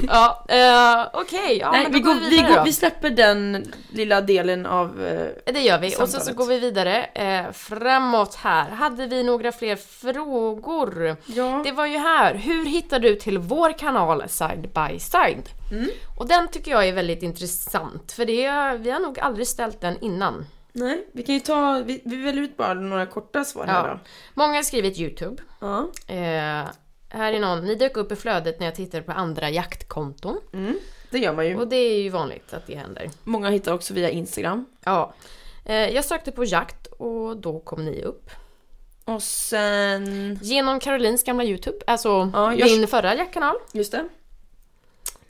Ja, eh, okej. ja, nej, men vi, går, vi, vidare går, vi släpper den lilla delen av... Eh, Det gör vi. Och sen så samtalet. går vi vidare. Eh, framåt här. Hade vi några fler frågor? ja. Det var ju här. Hur hittar du till vår kanal Side by Side? Mm. Och den tycker jag är väldigt intressant. För det, vi har nog aldrig ställt den innan. Nej, vi kan ju ta, vi, vi väljer ut bara några korta svar här Ja. då. Många har skrivit YouTube. Ja. Eh, här är någon, ni dök upp i flödet när jag tittade på andra jaktkonton. Mm, det gör man ju. Och det är ju vanligt att det händer. Många hittar också via Instagram. Ja. Eh, jag sökte på jakt och då kom ni upp. Och sen, Genom Carolins gamla YouTube, alltså Ja, jag- din förra jaktkanal. just det.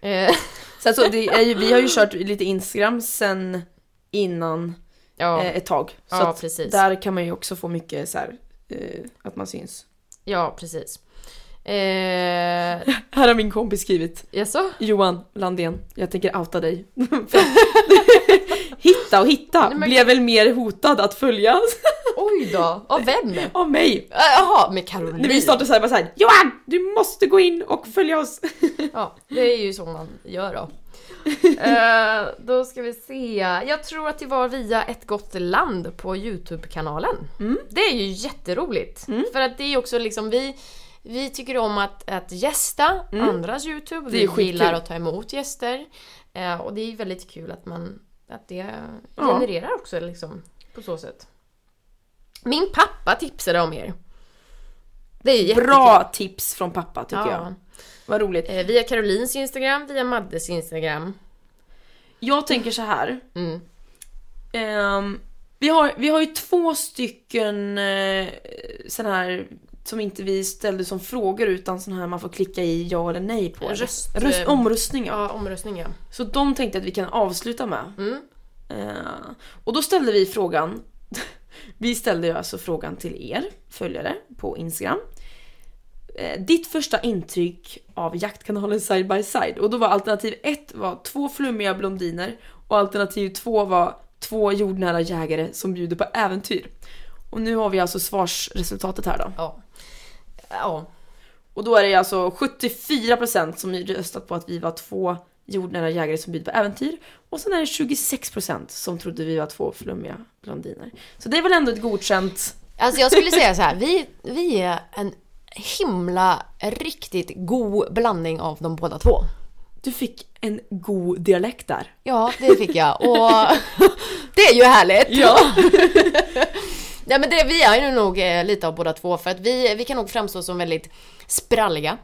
Eh, så, är ju, vi har ju kört lite Instagram sen innan ja, eh, ett tag. Så ja där kan man ju också få mycket så här, eh, att man syns. Ja, precis. Eh, Här har min kompis skrivit. jaså? Johan Landén, jag tänker outa dig. hitta och hitta, Nej, men- blev väl mer hotad att följas Oj då, av vem? Av mig. Jaha, med Caroline. När vi startade såhär bara såhär, Johan! Du måste gå in och följa oss. Ja, det är ju så man gör då. Eh, då ska vi se. Jag tror att det var via Ett gott land på Youtube-kanalen. Mm. Det är ju jätteroligt. För att det är ju också liksom vi vi tycker om att, att gästa andras Youtube. Mm. Det är Vi gillar att ta emot gäster. Eh, och det är väldigt kul att man att det Ja. genererar också liksom på så sätt. Min pappa tipsade om er. Det är jättekul. Bra tips från pappa tycker Ja. jag. Vad roligt. Eh, via Carolins Instagram, via Maddes Instagram. Jag tänker så här. Mm. Ehm, vi, har, vi har ju två stycken eh, sån här som inte vi ställde som frågor utan sån här man får klicka i ja eller nej på. Röst- Röst, omröstningar. Ja, omröstning ja. Så de tänkte att vi kan avsluta med. Mm. Eh, och då ställde vi frågan, vi ställde ju alltså frågan till er följare på Instagram. Eh, ditt första intryck av jaktkanalen Side by Side. Och då var alternativ ett var två flummiga blondiner och alternativ två var två jordnära jägare som bjuder på äventyr. Och nu har vi alltså svarsresultatet här då. Ja. Ja. Och då är det alltså 74% som röstat på att vi var två jordnära jägare som bjuder på äventyr. Och sen är det 26% som trodde vi var två flummiga blondiner. Så det är väl ändå ett godkänt... Alltså jag skulle säga så här, vi, vi är en himla, riktigt god blandning av de båda två. Du fick en god dialekt där. Ja, det fick jag. Och det är ju härligt. Ja. Ja men det, vi är ju nog eh, lite av båda två för att vi, vi kan nog framstå som väldigt spralliga.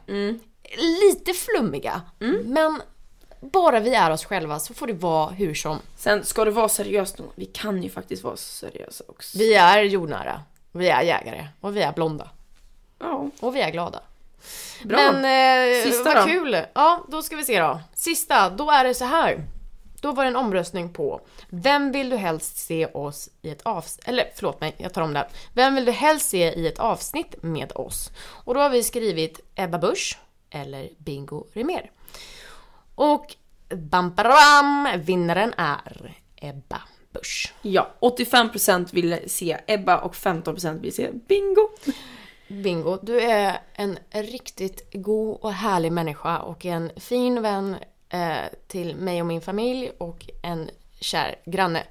Lite flummiga. Men bara vi är oss själva så får det vara hur som. Sen ska det vara seriöst nog, vi kan ju faktiskt vara seriösa också. Vi är jordnära. Vi är jägare. Och vi är blonda. Ja, Och vi är glada. bra. Men eh, Sista vad då? kul! Ja, då ska vi se då. Sista, då är det så här. Då var det en omröstning på Vem vill du helst se oss i ett avsnitt... Eller förlåt mig, jag tar om det. Vem vill du helst se i ett avsnitt med oss? Och då har vi skrivit Ebba Busch eller Bingo Rimér. Och bam, bam, bam, vinnaren är Ebba Busch. Ja, 85% vill se Ebba och 15% vill se Bingo. Bingo, du är en riktigt god och härlig människa och en fin vän eh, till mig och min familj och en kär granne.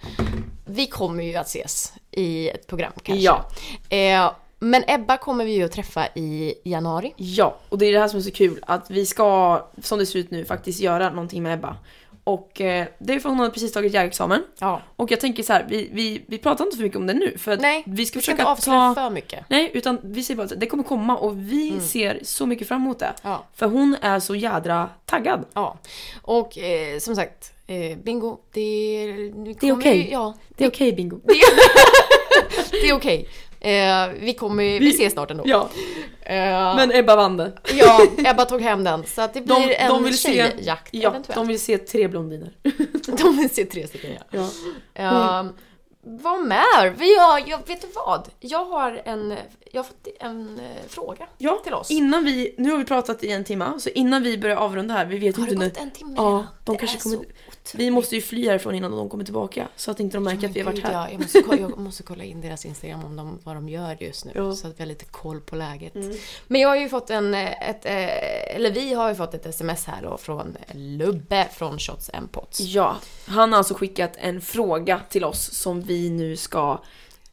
Vi kommer ju att ses i ett program kanske. Ja. Eh, men Ebba kommer vi ju att träffa i januari. Ja, och det är det här som är så kul. Att vi ska, som det ser ut nu, faktiskt göra någonting med Ebba. Och eh, det är för hon har precis tagit jägarexamen. Ja. Och jag tänker så här, vi, vi, vi pratar inte för mycket om det nu. För att Nej, vi ska vi ska försöka inte avslöja ta... för mycket. Nej, utan vi säger bara att det kommer komma och vi ser så mycket fram emot det. Ja. För hon är så jädra taggad. Ja. Och eh, som sagt, eh, Bingo, det, det, Det är okej. Ja, Det är okej Bingo. det är okej. Eh, vi kommer, vi, Vi- ses snart ändå. Ja, Eh, men Ebba vann det. Ja, Ebba tog hem den. Så att det blir De, en de vill se, tjejjakt ja, eventuellt. de vill se tre blondiner. De vill se tre stycken ja. Ja. Ja, vad mer? Vi har, jag vet du vad? Jag har en, jag har fått en eh, fråga Ja, till oss. innan vi, nu har vi pratat i en timme, så innan vi börjar avrunda här, vi vet ju har det inte gått nu. en timme Ja, de Det kanske kommer, så vi måste ju fly härifrån innan de kommer tillbaka. Så att inte de märker att vi har varit här. Ja, jag, måste, ko- jag måste kolla in deras Instagram om de, vad de gör just nu. Ja. Mm. Så att vi har lite koll på läget. Men jag har ju fått en, ett, eh, eller vi har ju fått ett sms här då från Lubbe från Shots and Pots. Ja, han har alltså skickat en fråga till oss som vi nu ska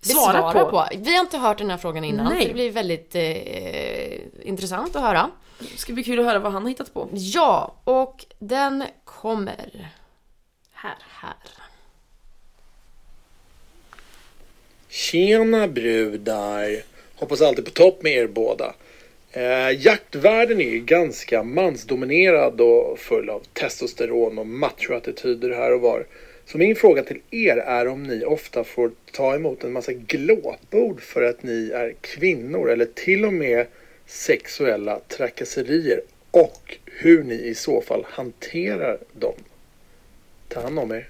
svara Besvara på. Vi har inte hört den här frågan innan, Nej. det blir väldigt eh, intressant att höra. Det ska bli kul att höra vad han har hittat på. Ja, och den kommer här. här. Tjena brudar! Hoppas alltid på topp med er båda. Eh, jaktvärlden är ju ganska mansdominerad och full av testosteron och machoattityder här och var. Så min fråga till er är om ni ofta får ta emot en massa glåpord för att ni är kvinnor eller till och med sexuella trakasserier och hur ni i så fall hanterar dem. Ta hand om er.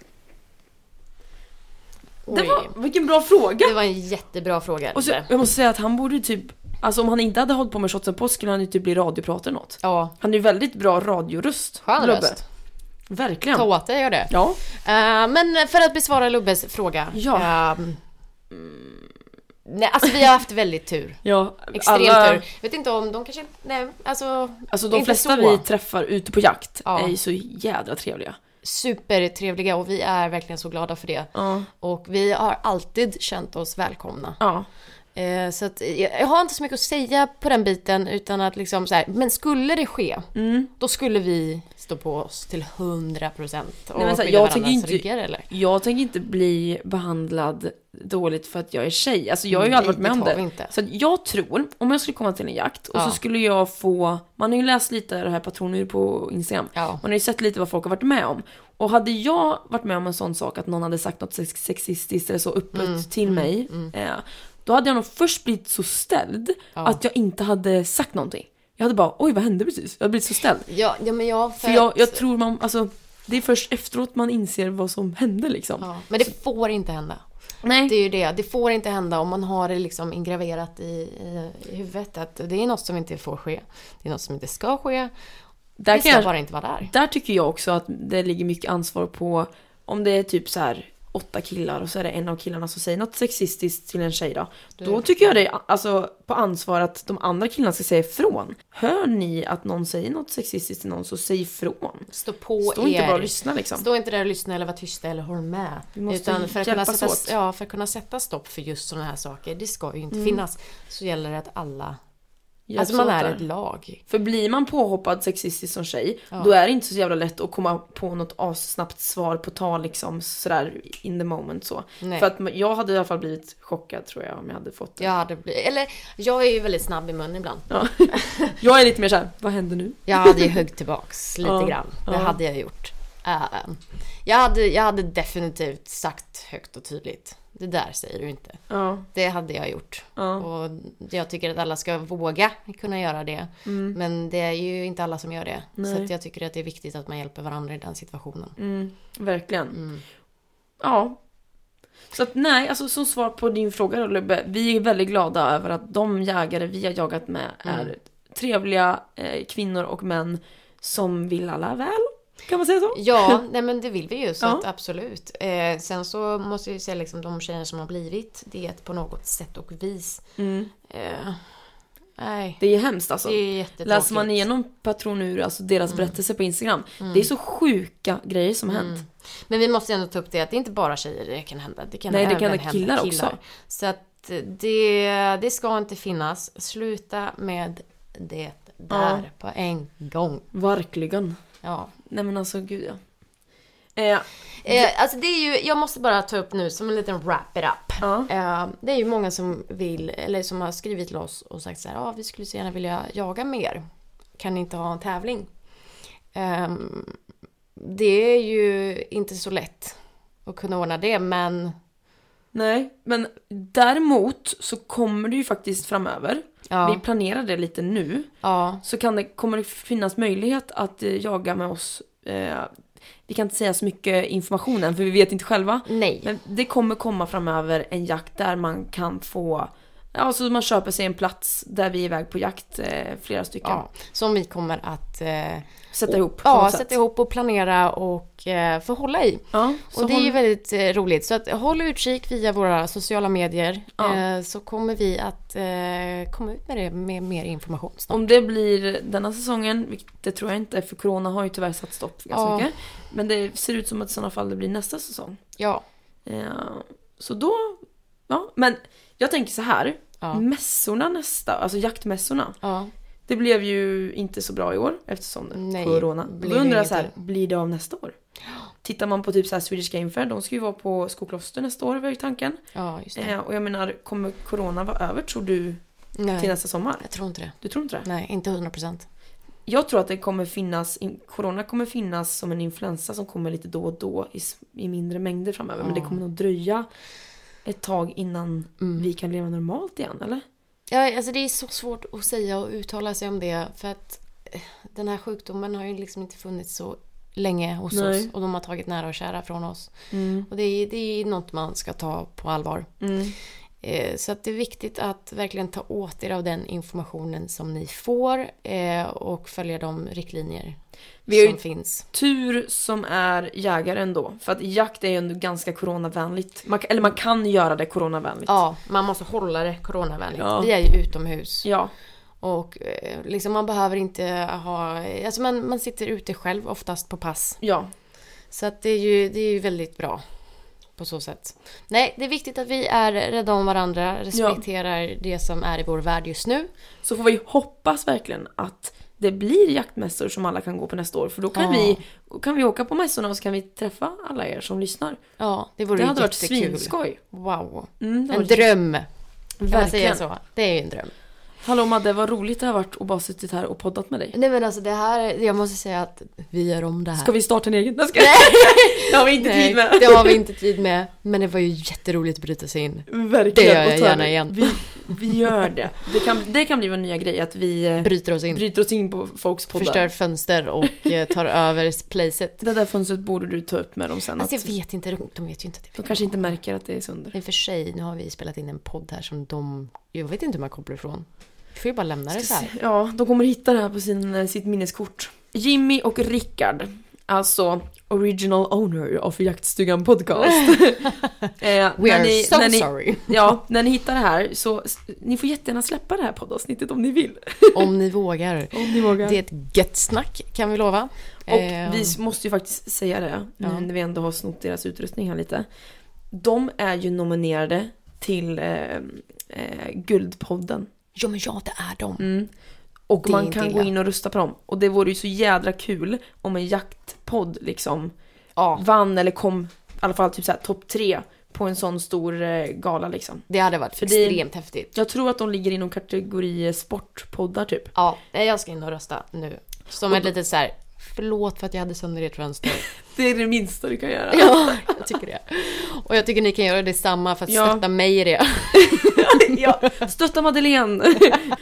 Det var, vilken bra fråga! Det var en jättebra fråga. Och så, jag måste säga att han borde typ, alltså om han inte hade hållit på med Shotsen Post skulle han ju typ bli radiopratare eller något. Ja, Han är ju väldigt bra radioröst. skön Lubbe. röst. Verkligen. Ta åt dig, gör det. Ja. Eh, men för att besvara Lubbes fråga. Ja. ehm, nej, alltså vi har haft väldigt tur. ja Extremt alla, tur. Vet inte om de kanske, nej, alltså. Alltså de flesta så. vi träffar ute på jakt Ja. är ju så jädra trevliga. Supertrevliga och vi är verkligen så glada för det. Ja. Och vi har alltid känt oss välkomna. Ja. Eh, så att, jag, har inte så mycket att säga på den biten utan att liksom så här, men skulle det ske, Mm. då skulle vi stå på oss till 100% och Nej, men så här, skydda jag? Jag tänker inte bli behandlad dåligt för att jag är tjej. Alltså jag har ju aldrig varit med om det inte. Så jag tror, om jag skulle komma till en jakt och Ja. så skulle jag få, man har ju läst lite det här patroner på Instagram. Ja. Man har ju sett lite vad folk har varit med om. Och hade jag varit med om en sån sak att någon hade sagt något sex- sexistiskt eller så öppet Mm, till mig. Eh, då hade jag nog först blivit så ställd Ja. att jag inte hade sagt någonting. Jag hade bara, oj vad hände precis? Jag hade blivit så ställd. Ja, ja men jag... För jag, jag tror man, alltså det är först efteråt man inser vad som hände liksom. ja, men det får inte hända. Nej. Det är ju det. Det får inte hända om man har det liksom ingraverat i, i, i huvudet att det är något som inte får ske. Det är något som inte ska ske. där, det kan ska jag, bara inte vara där. där tycker jag också att det ligger mycket ansvar på om det är typ så här åtta killar och så är det en av killarna som säger något sexistiskt till en tjej då. Då tycker jag det är alltså på ansvar att de andra killarna ska säga ifrån. Hör ni att någon säger något sexistiskt till någon så säg ifrån. Stå på Stå er. inte bara och lyssna liksom. Stå inte där och lyssna eller var tysta eller håll med. Vi måste Utan för att, kunna sätta, åt. ja, för att kunna sätta stopp för just sådana här saker, det ska ju inte Mm. finnas, så gäller det att alla, Hjälps alltså man är där. ett lag. För blir man påhoppad sexistiskt som tjej, Ja. då är det inte så jävla lätt att komma på något assnabbt svar på tal liksom sådär in the moment så. Nej. För att jag hade i alla fall blivit chockad tror jag om jag hade fått det. Jag hade blivit, eller jag är ju väldigt snabb i mun ibland. Ja. jag är lite mer såhär, vad händer nu? Jag hade ju högg tillbaks lite Ja, grann. Det hade jag gjort. Eh, jag, hade, jag hade definitivt sagt högt och tydligt. Det där säger du inte. Ja, Det hade jag gjort. ja. Och jag tycker att alla ska våga kunna göra det. Men det är ju inte alla som gör det. Så Mm. Nej. att jag tycker att det är viktigt att man hjälper varandra i den situationen. Mm, verkligen. Mm. Ja. Så att nej, alltså som svar på din fråga då Lubbe, vi är väldigt glada över att de jägare vi har jagat med är Mm. trevliga eh, kvinnor och män som vill alla väl. Kan man säga så? Ja, nej men det vill vi ju så Ja. att absolut. Eh, sen så måste jag ju säga liksom de tjejer som har blivit det på något sätt och vis. Mm. Eh, nej, Det är hemskt alltså. det är jättetråkigt. Läser man igenom Patronur, alltså deras berättelse på Instagram, det är så sjuka grejer som hänt. Mm. Men vi måste ändå ta upp det att det är inte bara tjejer det kan hända. Det kan Nej, det även kan hända hända killar också. Så att det, det ska inte finnas. Sluta med det där på en gång. Verkligen. Ja. Nej men alltså gud ja. Eh, Eh, alltså det är ju, jag måste bara ta upp nu som en liten wrap it up. ja. Eh, det är ju många som vill, eller som har skrivit till oss och sagt så här, ja ah, vi skulle så gärna vilja jaga mer. Kan ni inte ha en tävling? Ehm, det är ju inte så lätt att kunna ordna det, men Nej, men däremot så kommer det ju faktiskt framöver, ja, vi planerar det lite nu, ja, så kan det, kommer det finnas möjlighet att eh, jaga med oss. Eh, vi kan inte säga så mycket information än för vi vet inte själva. nej. Men det kommer komma framöver en jakt där man kan få, ja så man köper sig en plats där vi är iväg på jakt, eh, flera stycken. Ja, som vi kommer att eh, Sätta ihop ja, sätta ihop och planera och eh, få hålla i. Ja, Och det är ju väldigt eh, roligt. Så att håll utkik via våra sociala medier. Ja. Eh, så kommer vi att eh, komma ut med det med mer information snart. Om det blir denna säsongen, vilket det tror jag inte för corona har ju tyvärr satt stopp för ganska Ja. mycket. Men det ser ut som att i sådana fall det blir nästa säsong. Ja. Eh, så då, ja. Men jag tänker så här. Ja. Mässorna nästa, alltså jaktmässorna. ja. Det blev ju inte så bra i år eftersom Nej, corona. Då undrar jag så här, blir det av nästa år? Tittar man på typ så här Swedish Game Fair, de ska ju vara på Skokloster nästa år var ju tanken. Ja, just det. Eh, och jag menar, kommer corona vara över tror du Nej, till nästa sommar? jag tror inte det. Du tror inte det? Nej, inte 100 procent. Jag tror att det kommer finnas, in- corona kommer finnas som en influensa som kommer lite då och då i, i mindre mängder framöver. Men det Ja. kommer nog dröja ett tag innan Mm. vi kan leva normalt igen, eller? Ja, alltså det är så svårt att säga och uttala sig om det för att eh, den här sjukdomen har ju liksom inte funnits så länge hos Nej. oss och de har tagit nära och kära från oss. Mm. Och det är, det är något man ska ta på allvar. Mm. Eh, Så att det är viktigt att verkligen ta åt er av den informationen som ni får eh, och följa de riktlinjer Vi har ju- som finns. Tur som är jägare ändå. För att jakt är ju ändå ganska coronavänligt. Man, eller man kan göra det coronavänligt. Ja, man måste hålla det coronavänligt. Ja. Vi är ju utomhus. Ja. Och eh, liksom man behöver inte ha... Alltså man, man sitter ute själv oftast på pass. Ja. Så att det är ju, det är ju väldigt bra. På så sätt. Nej, det är viktigt att vi är rädda om varandra, respekterar det som är i vår värld just nu. Så får vi hoppas verkligen att det blir jaktmässor som alla kan gå på nästa år. För då kan, Ja. vi, kan vi åka på mässorna och så kan vi träffa alla er som lyssnar. Ja, det vore Det hade varit svinskoj. Wow. Mm, En dröm. Kan man säga Verkligen. så? Det är ju en dröm. Hallå Madde, vad roligt det har varit att bara suttit här och poddat med dig. Nej men alltså det här, jag måste säga att vi gör om det här. Ska vi starta en egen? Nej, ska det har vi inte Nej, tid med. det har vi inte tid med. Men det var ju jätteroligt att bryta sig in. Verkligen. Det gör jag gärna igen. Vi, vi gör det. Det kan, det kan bli vår nya grej att vi eh, Bryter oss in. bryter oss in på folks poddar. Förstör fönster och eh, tar över placet. Det där fönstret borde du ta upp med dem sen. Alltså jag att vet inte, de vet ju inte att det de kanske inte märker att det är sönder. I och för sig, nu har vi spelat in en podd här som de... Jag vet inte hur man kopplar ifrån. Vi får ju bara lämna det så här. Ja, de kommer hitta det här på sin, eh, sitt minneskort. Jimmy och Rickard, alltså original owner of Jaktstugan podcast. eh, We are ni, so ni, sorry. Ja, när ni hittar det här så ni får jättegärna släppa det här poddavsnittet om ni vill. Om ni vågar. Om ni vågar. Det är ett gött snack kan vi lova. Och Eh, vi måste ju faktiskt säga det, Ja. nu när vi ändå har snott deras utrustning här lite. De är ju nominerade till eh, eh, Guldpodden. Ja men ja, det är de. Mm. Och Det är man inte kan illa. gå in och rösta på dem. Och det vore ju så jädra kul om en jaktpodd liksom Ja, vann eller kom i alla fall typ såhär topp tre på en sån stor eh, gala liksom. det hade varit För det- extremt häftigt. Jag tror att de ligger inom kategori eh, sportpoddar typ. Ja, nej, jag ska in och rösta nu. Som ett litet så här. Förlåt för att jag hade sönder ert fönster. Det är det minsta du kan göra. ja, jag tycker det. Och jag tycker ni kan göra detsamma för att Ja. stötta mig i det. ja, stötta Madeleine!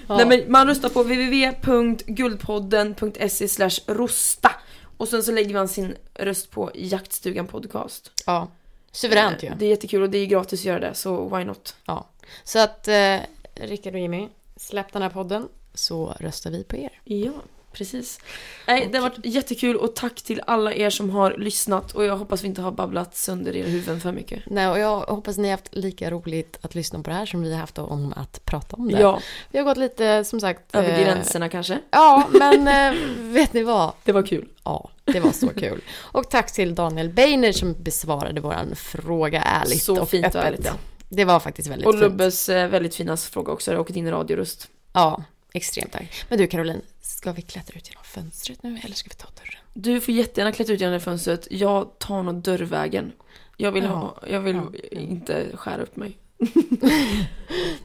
Nej, men man röstar på www.guldpodden.se rosta och sen så lägger man sin röst på Jaktstugan podcast. Ja, suveränt ju. Det är jättekul och det är gratis att göra det så why not? Ja. Så att eh, Rickard och Jimmy, släpp den här podden så röstar vi på er. Ja, precis. Nej, det har varit jättekul och tack till alla er som har lyssnat och jag hoppas vi inte har babblat sönder era huvuden för mycket. Nej, och jag hoppas ni har haft lika roligt att lyssna på det här som vi har haft om att prata om det. Ja, Vi har gått lite, som sagt... över eh, gränserna kanske. Ja, men eh, vet ni vad? Det var kul. Ja, det var så kul. Och tack till Daniel Beiner som besvarade våran fråga ärligt Så och fint och öppet. ärligt, ja. Det var faktiskt väldigt Och fint. Lubbes eh, väldigt fina fråga också och din radioröst. Ja, extremt tack. Men du Caroline, ska vi klättra ut genom fönstret nu eller ska vi ta dörren? Du får jättegärna klättra ut genom det fönstret. Jag tar nog dörrvägen. Jag vill, ha, jag vill Ja. inte skära upp mig.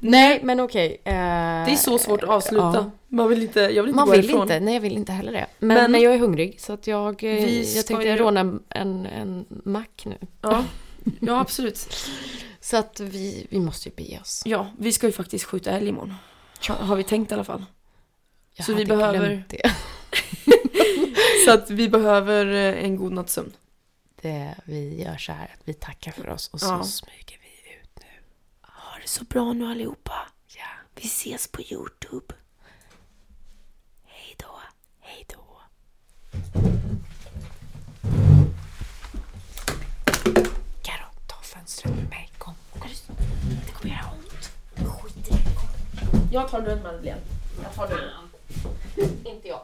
Nej, men okej. eh, Det är så svårt att avsluta. ja. Man vill inte, jag vill inte Man gå vill ifrån. inte, nej jag vill inte heller det. Men, Men- men jag är hungrig så att jag, eh, jag tänkte ju- råna en, en, en mack nu. Ja, ja absolut. Så att vi, vi måste ju bege oss. Ja, vi ska ju faktiskt skjuta älg imorgon. Har, vi tänkt i alla fall. Jag Så vi behöver- glömt Det. Så att vi behöver eh, en god natts sömn. det. Vi gör så här att vi tackar för oss och så Ja. smyger vi ut nu. Ha det så bra nu allihopa. Ja. Vi ses på Youtube. Hej då. Hej då. Karo, ta fönstret med mig. Kom. Det kommer göra ont. Skit i det. Kom. Jag tar den Madeleine. Jag tar den. Inte jag.